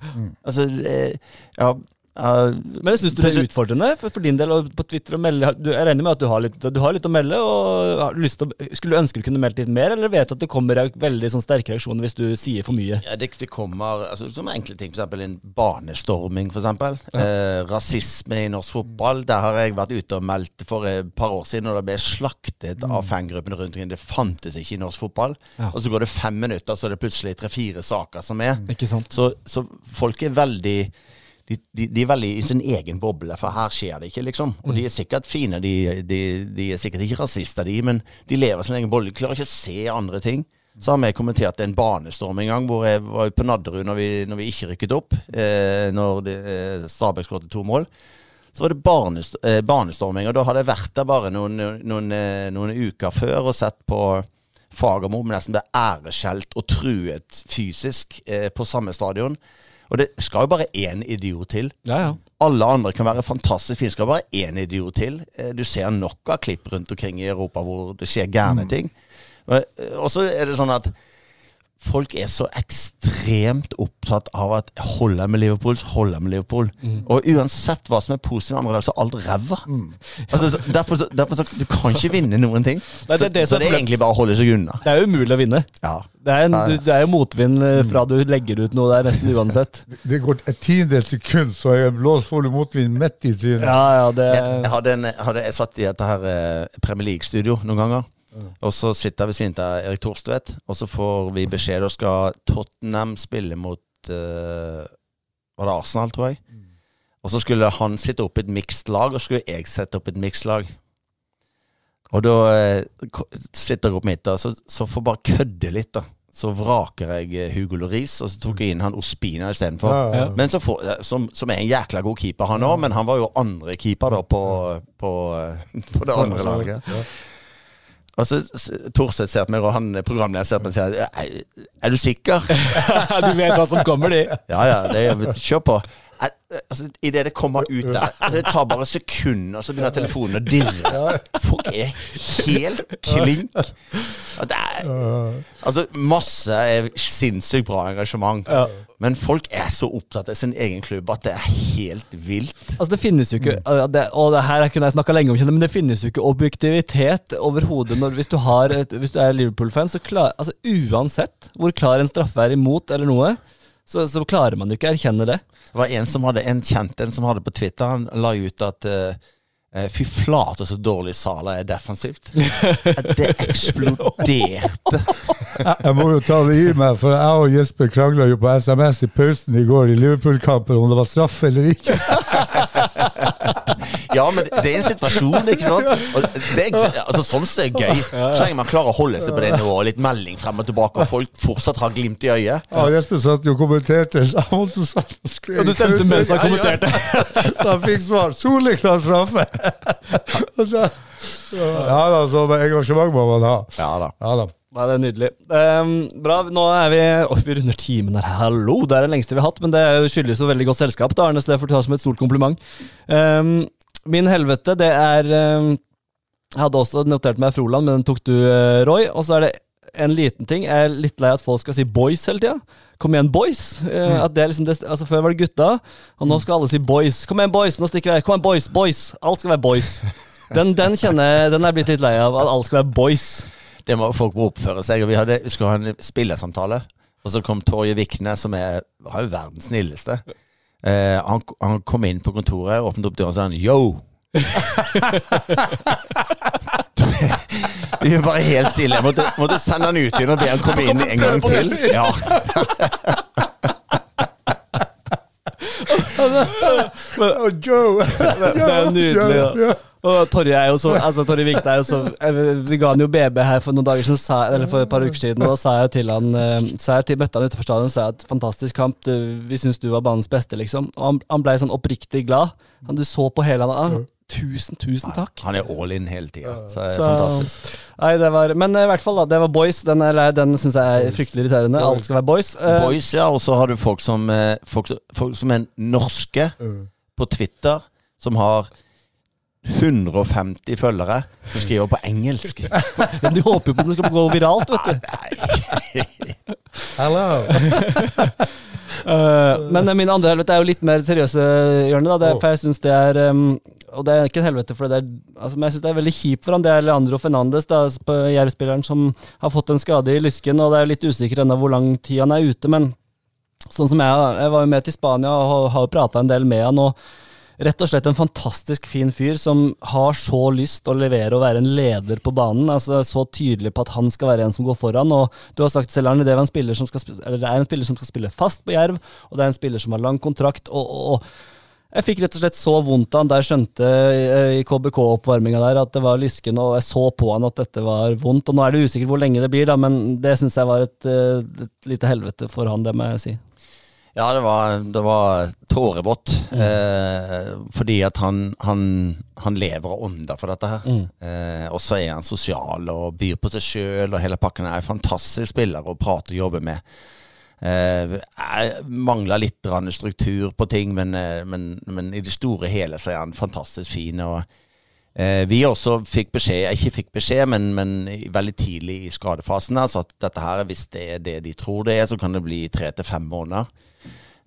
Altså, det, ja, ja, Men syns du det er utfordrende for, for din del og på Twitter å melde du, Jeg regner med at du har, litt, du har litt å melde, og har lyst til å, skulle du ønske du kunne meldt litt mer, eller vet du at det kommer veldig sånn sterke reaksjoner hvis du sier for mye? Ja, det, det kommer altså, som enkle ting, f.eks. en banestorming. For eksempel. eh, rasisme i norsk fotball. Der har jeg vært ute og meldt for et par år siden, og det ble slaktet av fangruppene rundt omkring. Det fantes ikke i norsk fotball. Ja. Og så går det fem minutter, så er det plutselig tre-fire saker som er. Ikke sant? Så, så folk er veldig de, de, er veldig i sin egen boble, for her skjer det ikke, liksom. Og de er sikkert fine, de, de, er sikkert ikke rasister, de, men de lever sin egen boble. De klarer ikke å se andre ting. Så har vi kommentert en banestorm en gang, hvor jeg var på Nadderud når vi, når vi ikke rykket opp. Eh, når det, eh, Stabæk skåret to mål. Så var det barnest, eh, banestorming, og da hadde jeg vært der bare noen, noen, eh, noen uker før og sett på Fagermo nesten ble æreskjelt og truet fysisk eh, på samme stadion. Og det skal jo bare én idiot til. Ja, ja. Alle andre kan være fantastisk fine. Skal bare én idiot til. Eh, Du ser nok av klipp rundt omkring i Europa hvor det skjer gærne ting. Og og så er det sånn at folk er så ekstremt opptatt av at holder jeg med Liverpool, så holder jeg med Liverpool. Og uansett hva som er positivt med andre lag, så er alt ræva. Altså, derfor, så- derfor så, Du kan ikke vinne noen ting. Nei, det det så, så det er egentlig bare å holde seg unna. Det er jo umulig å vinne. Ja. Det er, en, du- det er jo motvind eh, fra du legger ut noe der, nesten uansett. Det går et tiendedels sekund, så jeg blåser får du motvind midt i trynet. Ja, ja, det Jeg, jeg, hadde en, hadde, jeg satt i dette her eh, Premier League-studio noen ganger. Og så sitter jeg ved siden av Erik Thorstvedt, og så får vi beskjed Da skal Tottenham spille mot uh, Var det Arsenal, tror jeg? Og så skulle han sitte opp et mixed lag, og så skulle jeg sette opp et mixed lag. Og da uh, sitter jeg opp midt, og så, så jeg bare kødde litt, da. Så vraker jeg eh, Hugo Loris, og så tok jeg inn han Ospina istedenfor. Ja, ja. Men så eh, som, som er en jækla god keeper, han òg, men han var jo andre keeper da på, på, på det andre laget. Og så Torstedt ser på meg, og han programlederen ser på meg og sier er, er du sikker? Du vet hva som kommer, de. Ja ja, det kjør på. Eh, Altså, Idet det kommer ut der altså, Det tar bare sekunder, så begynner telefonen å dirre. Folk er helt klink. Det er, altså, masse er sinnssykt bra engasjement. Men folk er så opptatt av sin egen klubb at det er helt vilt. Altså Det finnes jo ikke det, Og det her kunne jeg snakka lenge om, men det finnes jo ikke objektivitet overhodet. Hvis du, hvis du er Liverpool-fan, så klar, altså uansett hvor klar en straffe er imot eller noe, så, så klarer man jo ikke å erkjenne det. Det var en som hadde en kjent en som hadde på Twitter. Han la ut at uh, Fy flate, så dårlig Sala er defensivt. At Det eksploderte. Jeg må jo ta det i meg, for jeg og Jesper krangla jo på SMS i pausen i går i Liverpool-kampen om det var straff eller ikke. Ja, men det er en situasjon, ikke sant? Og det er, altså, sånn som er gøy. Så lenge man klarer å holde seg på det nivået, litt melding frem og tilbake, og folk fortsatt har glimt i øyet. Ja, Jesper satt jo og kommenterte. så satt og skrev. Og du sendte mens han kommenterte. Da fikk svar. Soleklar straffe! Ja da, så engasjement må man ha. Ja da. Ja da. Nei, det er nydelig. Um, bra, nå er vi Åh, vi runder timen her. Hallo! Det er det lengste vi har hatt, men det skyldes jo veldig godt selskap, da, Arne, så det får du ta som et stort kompliment. Ehm, min helvete, det er ehm, Jeg hadde også notert meg Froland, men den tok du, eh, Roy. Og så er det en liten ting. Jeg er litt lei at folk skal si boys hele tida. Kom igjen, boys. Eh, er liksom det, altså Før var det gutta, og nå skal alle si boys. Kom igjen, boys! Nå stikker vi her. Kom igjen, boys! Boys! Alt skal være boys. Den, den kjenner den er jeg blitt litt lei av. At alt skal være boys. Det må folk må oppføre seg. Og vi, hadde, vi skulle ha en spillersamtale, og så kom Torje Vikne, som er, var jo verdens snilleste. Eh, han, han kom inn på kontoret, åpnet opp døren og sa han, yo! Vi var bare helt stille. Jeg måtte, måtte sende han ut igjen og be han komme inn en gang til. Ja. Joe! Det er nydelig. Ja. Og Torje er jo så Altså Torje Vikne er jo så eh, Vi ga han jo BB her for noen dager siden, eller for et par uker siden, og da sa jeg til han Så sa jeg til, Møtte han utenfor stadion og sa at fantastisk kamp, du, vi syns du var banens beste, liksom. Og han, han blei sånn oppriktig glad. Han, du så på hele han. Tusen, tusen takk. Han er all in hele tida. Så det er Så- fantastisk. Nei, det var Men eh, i hvert fall, da. Det var boys. Den, er den syns jeg er fryktelig irriterende. Alt skal være boys. Eh, Boys, ja. Og så har du folk som, eh, folk, folk som er norske på Twitter, som har 150 følgere, som skriver på engelsk. men du håper jo på at den skal gå viralt, vet du. Hello! Eh, men min andre helvete er jo litt mer seriøse hjørne, da. Det, for jeg synes det er um, Og det er ikke et helvete, for det er, altså, men jeg syns det er veldig kjipt for han. Det er Leandro Fernandes, da, Jerv-spilleren, som har fått en skade i lysken, og det er litt usikkert ennå hvor lang tid han er ute, men sånn som jeg, jeg var jo med til Spania og har- har jo prata en del med han. og Rett og slett en fantastisk fin fyr som har så lyst å levere og være en leder på banen. altså Så tydelig på at han skal være en som går foran. og Du har sagt selv, Arne, det, er en spiller som skal, spille, er spiller som skal spille fast på Jerv, og det er en spiller som har lang kontrakt. og, og, og jeg fikk rett og slett så vondt av han jeg skjønte eh, i KBK-oppvarminga der at det var lysken, og jeg så på han at dette var vondt. og Nå er det usikkert hvor lenge det blir, da, men det syns jeg var et, eh, et lite helvete for han, det må jeg si. Ja, det var, det var tårevått. Eh, fordi at han, han, han lever av ånder for dette her. Eh, og så er han sosial og byr på seg sjøl, og hele pakken er en fantastisk spiller å prate og jobbe med. Eh, Mangla litt struktur på ting, men, eh, men, men i det store hele så er han fantastisk fin. og Eh, vi også fikk beskjed, ikke fikk beskjed, men, men veldig tidlig i skadefasen altså så at dette her, hvis det er det de tror det er, så kan det bli tre til fem måneder.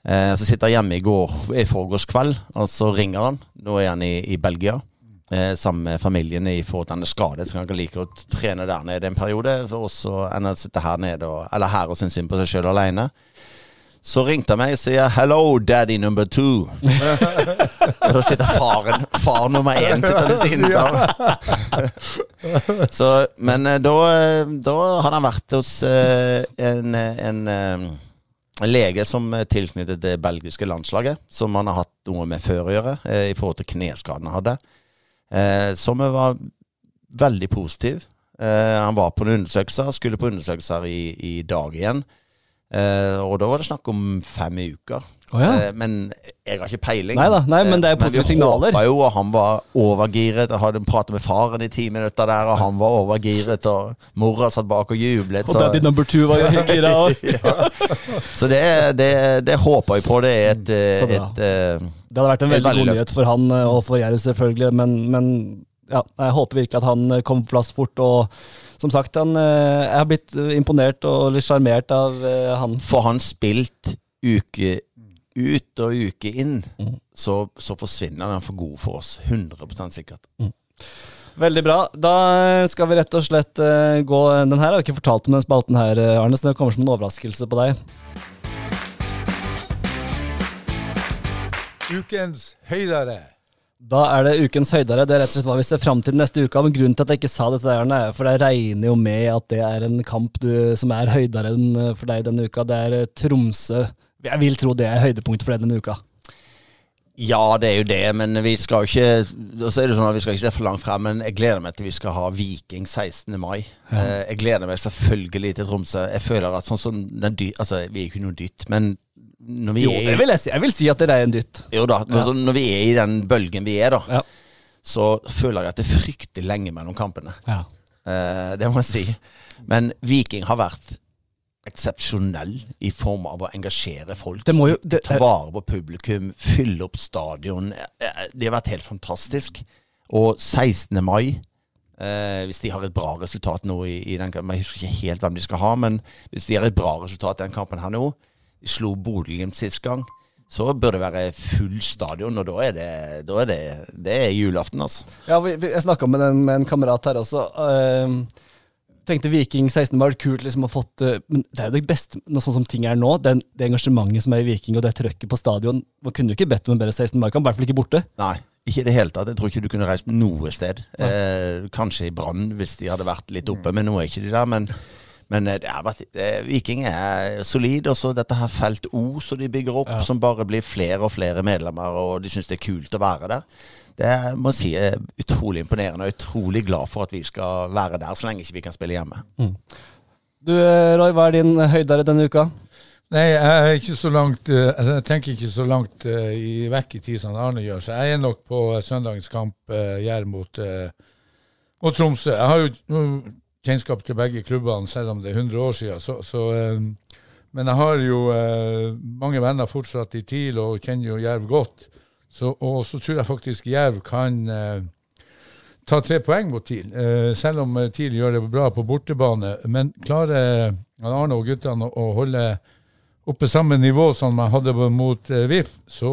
Eh, så sitter jeg hjemme i går, i forgårs kveld, og så ringer han. Nå er han i, i Belgia. Eh, sammen med familien i forhold til han er skadet, så han kan like å trene der nede en periode. For også enn å sitte her nede, og, eller her og synes synd på seg sjøl alene. Så ringte han meg og sier 'hello, daddy number two'. og da sitter faren, far nummer én sitter ved siden av. så, men eh, da, eh, da hadde han vært hos eh, en, en, en lege som er tilknyttet det belgiske landslaget, som han har hatt noe med før å gjøre, eh, i forhold til kneskaden han hadde. Eh, som var veldig positiv. Eh, han var på en undersøkelse, skulle på undersøkelser i, i dag igjen. Og da var det snakk om fem uker. Å ja. eh, men jeg har ikke peiling. Neida, nei, men det er Eh, positive vi signaler. håpa jo, og han var overgiret. Jeg hadde pratet med faren i ti minutter der, og han var overgiret. Og mora satt bak og jublet. Og daddy number two var jo gira. så det, det, det håper jeg på. Det er et, eh, et eh, Det hadde vært en veldig veldig god nyhet for han og for Jerv, selvfølgelig. Men, men ja, jeg håper virkelig at han kommer på plass fort. Og som sagt, han, jeg har blitt imponert og litt sjarmert av han. Får han spilt uke ut og uke inn, Mm. så, så forsvinner den for god for oss. 100% sikkert. Veldig bra. Da skal vi rett og slett uh, gå Den her har vi ikke fortalt om den spalten her, eh, Arne, så det kommer som en overraskelse på deg. Ukens høydere. Da er det ukens høydere. Det er rett og slett hva vi ser fram til neste uke. Men grunnen til at jeg ikke sa dette, der, Arne, er for jeg regner jo med at det er en kamp du, som er høyderen eh, for deg denne uka. Det er Tromsø. Jeg vil tro det er høydepunktet for deg denne uka. Ja, det er jo det, men vi skal jo ikke Så er det sånn at vi skal ikke se for langt frem, men jeg gleder meg til vi skal ha Viking 16. mai. Ja. Jeg gleder meg selvfølgelig til Tromsø. Jeg føler at sånn som den dy... Altså, vi er jo ikke noe dytt, men når vi Jo, er det vil jeg si. Jeg vil si at det er en dytt. Jo da, når, ja. når vi er i den bølgen vi er, da, Ja. så føler jeg at det er fryktelig lenge mellom kampene. Ja. Eh, det må jeg si. Men Viking har vært eksepsjonell i form av å engasjere folk. Det må jo det, Ta vare på publikum, fylle opp stadion. Eh, Det har vært helt fantastisk. Og 16. mai, eh, hvis de har et bra resultat nå i, i den kampen Jeg husker ikke helt hvem de skal ha, men hvis de har et bra resultat i den kampen her nå De slo Bodø-Glimt sist gang. Så bør det være full stadion, og da er det, da er det, det er julaften, altså. Ja, vi, vi, jeg snakka med, med en kamerat her også. ehm, tenkte Viking 16 var kult liksom å fått eh, Men det er jo det beste, noe sånn som ting er nå. Det, det engasjementet som er i Viking, og det trøkket på stadion. Man kunne jo ikke bedt om en bedre 16. mai-kamp, i hvert fall ikke borte. Nei, ikke i det hele tatt. Jeg tror ikke du kunne reist noe sted. Eh, kanskje i Brann, hvis de hadde vært litt oppe, men nå er ikke de der. Men, men eh, det har vært, eh, Viking er solid. Og så dette her Felt O som de bygger opp, som bare blir flere og flere medlemmer, og de syns det er kult å være der. Det er, må jeg si, er utrolig imponerende, og utrolig glad for at vi skal være der, så lenge ikke vi kan spille hjemme. Du eh, Roy, hva er din høydere denne uka? Nei, jeg er ikke så langt eh, altså Jeg tenker ikke så langt uh, i, vekk i tid som Arne gjør, så jeg er nok på eh, søndagens kamp uh, Jerv mot, uh, mot Tromsø. Jeg har jo mm, kjennskap til begge klubbene, selv om det er 100 år siden. Så, så, uh, men jeg har jo eh, mange venner fortsatt i TIL og kjenner jo Jerv godt. Så, og så tror jeg faktisk Jerv kan eh, ta tre poeng mot TIL, eh, selv om eh, TIL gjør det bra på bortebane. Men klarer Arne og guttene å, holde oppe samme nivå som man hadde mot VIF, så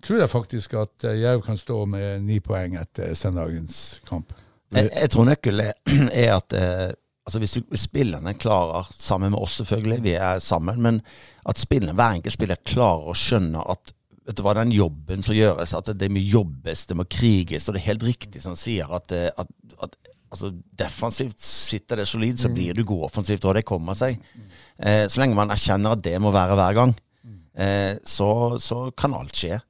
tror jeg faktisk at Jerv kan stå med ni poeng etter søndagens kamp. Jeg, jeg tror nøkkelen er, at altså hvis, spillerne klarer, sammen med oss selvfølgelig, vi er sammen, men at spillerne, hver enkelt spiller klarer å skjønne at vet du hva, den jobben som gjøres, at det må jobbes, det må kriges, og det er helt riktig som sier, at, eh, at, at altså, defensivt sitter det solid, så blir du god offensivt, og det kommer seg. Eh, så lenge man erkjenner at det må være hver gang, eh, så, så kan alt skje.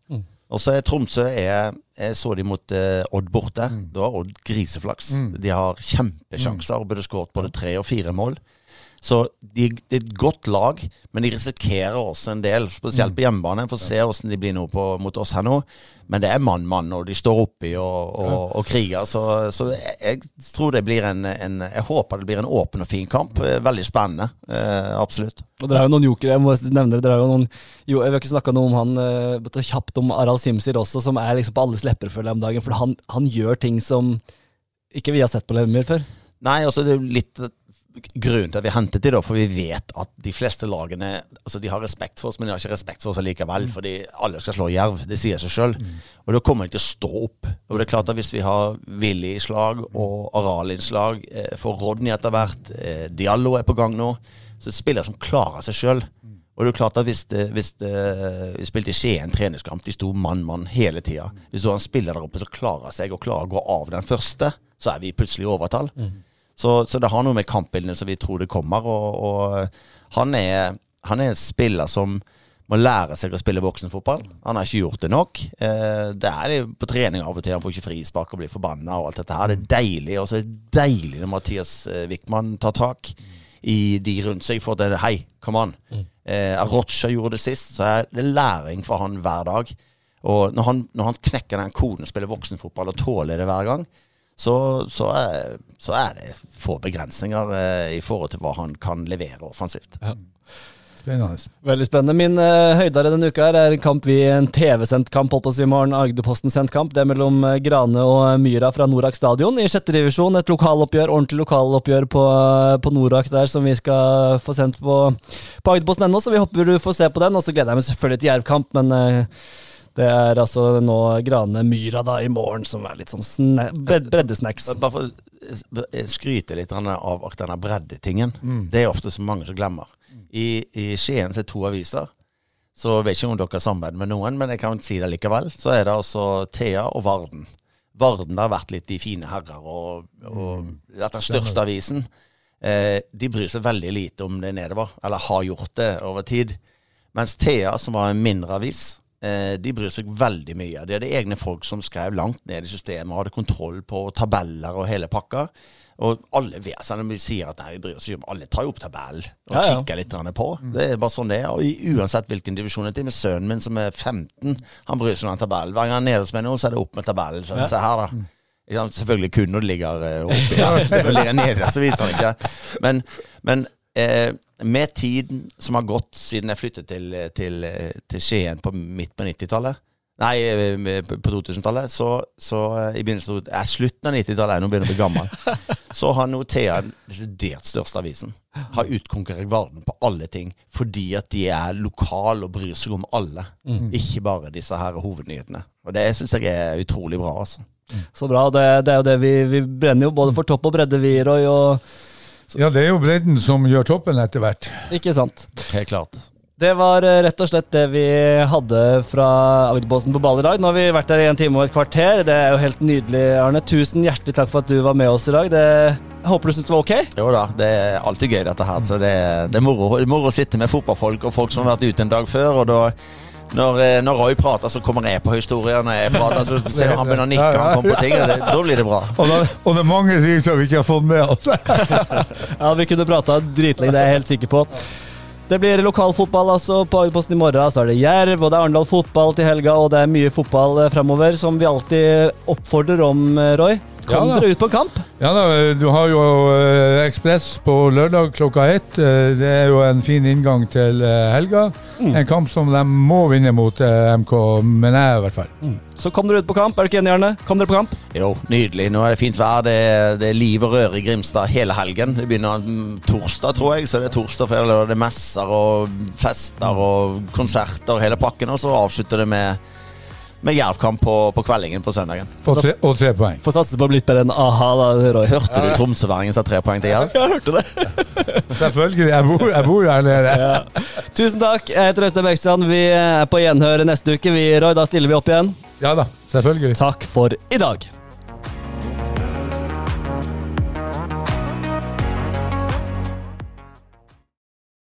Og så er Tromsø er, Jeg så de mot eh, Odd borte. Da har Odd griseflaks. De har kjempesjanser og burde skåret både tre og fire mål. Så de, det er et godt lag, men de risikerer også en del, spesielt på hjemmebane. Får se hvordan de blir nå på, mot oss her nå. Men det er mann-mann, og de står oppi og, og, og kriger. Så, så jeg, jeg tror det blir en, en Jeg håper det blir en åpen og fin kamp. Eh, Veldig spennende. Eh, absolutt. Og dere er jo noen jokere, jeg må nevne det. Dere er jo noen Jo, jeg vil ikke snakke noe om han eh, kjapt om Aral Simsir også, som er liksom på alles lepper føler jeg om dagen. For han, han gjør ting som ikke vi har sett på Lemmer før. Nei, altså det er jo litt grunnen til at vi hentet de da, for vi vet at de fleste lagene altså de har respekt for oss, men de har ikke respekt for oss likevel. Fordi alle skal slå jerv. Det sier seg sjøl. Og da kommer de til å stå opp. Og det er klart at hvis vi har Willy i slag og Aral i slag, eh, for Rodney etter hvert, eh, Diallo er på gang nå, så det er spillere som klarer seg sjøl. Og det er klart at hvis, det, hvis det, Vi spilte i Skien treningskamp, de sto mann-mann hele tida. Hvis du har en spiller der oppe som klarer seg og klarer å gå av den første, så er vi plutselig i overtall. Så, så det har noe med kampbildene som vi tror det kommer. Og, og han, er, han er en spiller som må lære seg å spille voksenfotball. Han har ikke gjort det nok. Eh, det er det på trening av og til. Han får ikke frispark og blir forbanna og alt dette her. Det er deilig. Og så er det deilig når Mathias eh, Wickman tar tak i de rundt seg for at Hei, come on. Eh, Rocha gjorde det sist, så er det læring for han hver dag. Og når han, når han knekker den koden, spiller voksenfotball og tåler det hver gang, så, så, er, så er det få begrensninger eh, i forhold til hva han kan levere offensivt. Spennende. Veldig spennende. Min uh, høydare denne uka her er en kamp vi en TV-sendt kamp, holdt på å si i morgen. Agderposten-sendt kamp. Det er mellom eh, Grane og eh, Myra fra Norak stadion i sjette divisjon. Et lokaloppgjør, ordentlig lokaloppgjør på, eh, på Norak der, som vi skal få sendt på, på Agderposten.no. Så vi håper du får se på den. Og så gleder jeg meg selvfølgelig til Jerv-kamp, men eh, det er altså nå Grane-Myra da i morgen, som er litt sånn sne bred- breddesnacks. Bare for å skryte litt av denne breddetingen. Det er ofte så mange som glemmer. I, i Skien er to aviser. Så jeg vet ikke om dere har samarbeid med noen, men jeg kan si det likevel. Så er det altså Thea og Varden. Varden har vært litt de fine herrer, og, og mm. den største avisen. Eh, de bryr seg veldig lite om det nedover, eller har gjort det over tid. Mens Thea, som var en mindre avis, de bryr seg veldig mye. Det er det egne folk som skrev langt ned i systemet, hadde kontroll på tabeller og hele pakka. Og alle vi sier at nei, vi bryr oss ikke om Alle tar jo opp tabellen og Ja, ja. kikker litt på. Det er bare sånn det er. Og uansett hvilken divisjon det er. Med sønnen min som er 15, han bryr seg om den tabellen. Hver gang han er nede hos meg nå, så er det opp med tabellen. Så se her, da. Ikke? Selvfølgelig kun når det ligger eh, oppi. her, Selvfølgelig er nede, så viser han ikke. Men, men eh, med tiden som har gått siden jeg flyttet til, til, til Skien på midt på 90-tallet Nei, eh, på på 2000-tallet. Så, så eh, i begynnelsen av eh, slutten av 90-tallet, nå begynner jeg å bli gammel, så har nå Thea den desidert største avisen. Har utkonkurrert Varden på alle ting. Fordi at de er lokale og bryr seg om alle. Ikke bare disse her hovednyhetene. Og det syns jeg er utrolig bra, altså. Så bra. Det, det er jo det vi, vi brenner jo både for topp og bredde, vi, Roy. Og Ja, det er jo bredden som gjør toppen etter hvert. ikke sant. Helt klart. Det var eh, rett og slett det vi hadde fra Agderposten på ball i dag. Nå har vi vært der i en time og et kvarter. Det er jo helt nydelig, Arne. Tusen hjertelig takk for at du var med oss i dag. Det, jeg håper du syntes det var ok? Jo da, det er alltid gøy dette her. Så det, det er moro, det er moro å sitte med fotballfolk og folk som har vært ute en dag før. Og da, når, eh, når Roy prater, så kommer jeg på historier. Når jeg prater, så ser han begynner å nikke. Han kommer på ting, det, da blir det bra. Og, da, og det er mange ting som vi ikke har fått med oss. Ja, vi kunne prata dritlenge, det er jeg helt sikker på. Det blir lokalfotball altså på Agderposten i morgen. Så er det Jerv, og det er Arendal fotball til helga, og det er mye fotball eh, fremover, som vi alltid oppfordrer om, eh, Roy. Kom Ja dere ut på kamp. Ja da, du har jo eh, Ekspress på lørdag klokka ett. Eh, det er jo en fin inngang til eh, helga. En kamp som de må vinne mot MK, men jeg i hvert fall. Så kom dere ut på kamp. Er du ikke enig, Arne? Kom dere på kamp. Jo, nydelig. Nå er det fint vær. Det er, det er liv og røre i Grimstad hele helgen. Det begynner mm, torsdag, tror jeg. Så det er torsdag, lørdag. Det er messer og fester og konserter, og hele pakken. Og så avslutter det med, med jervkamp på, på kveldingen på søndagen. Og tre, og tre poeng. Får satse på å bli litt bedre enn a-ha, da. Hørte du tromsøværingen sa tre poeng til jerv? Jeg hørte det. Selvfølgelig. Jeg bor, jeg bor her nede. Ja. Tusen takk. Jeg heter Øystein Bekstrand. Vi er på gjenhør neste uke. Vi, Roy, da stiller vi opp igjen. Ja da, selvfølgelig. Takk for i dag.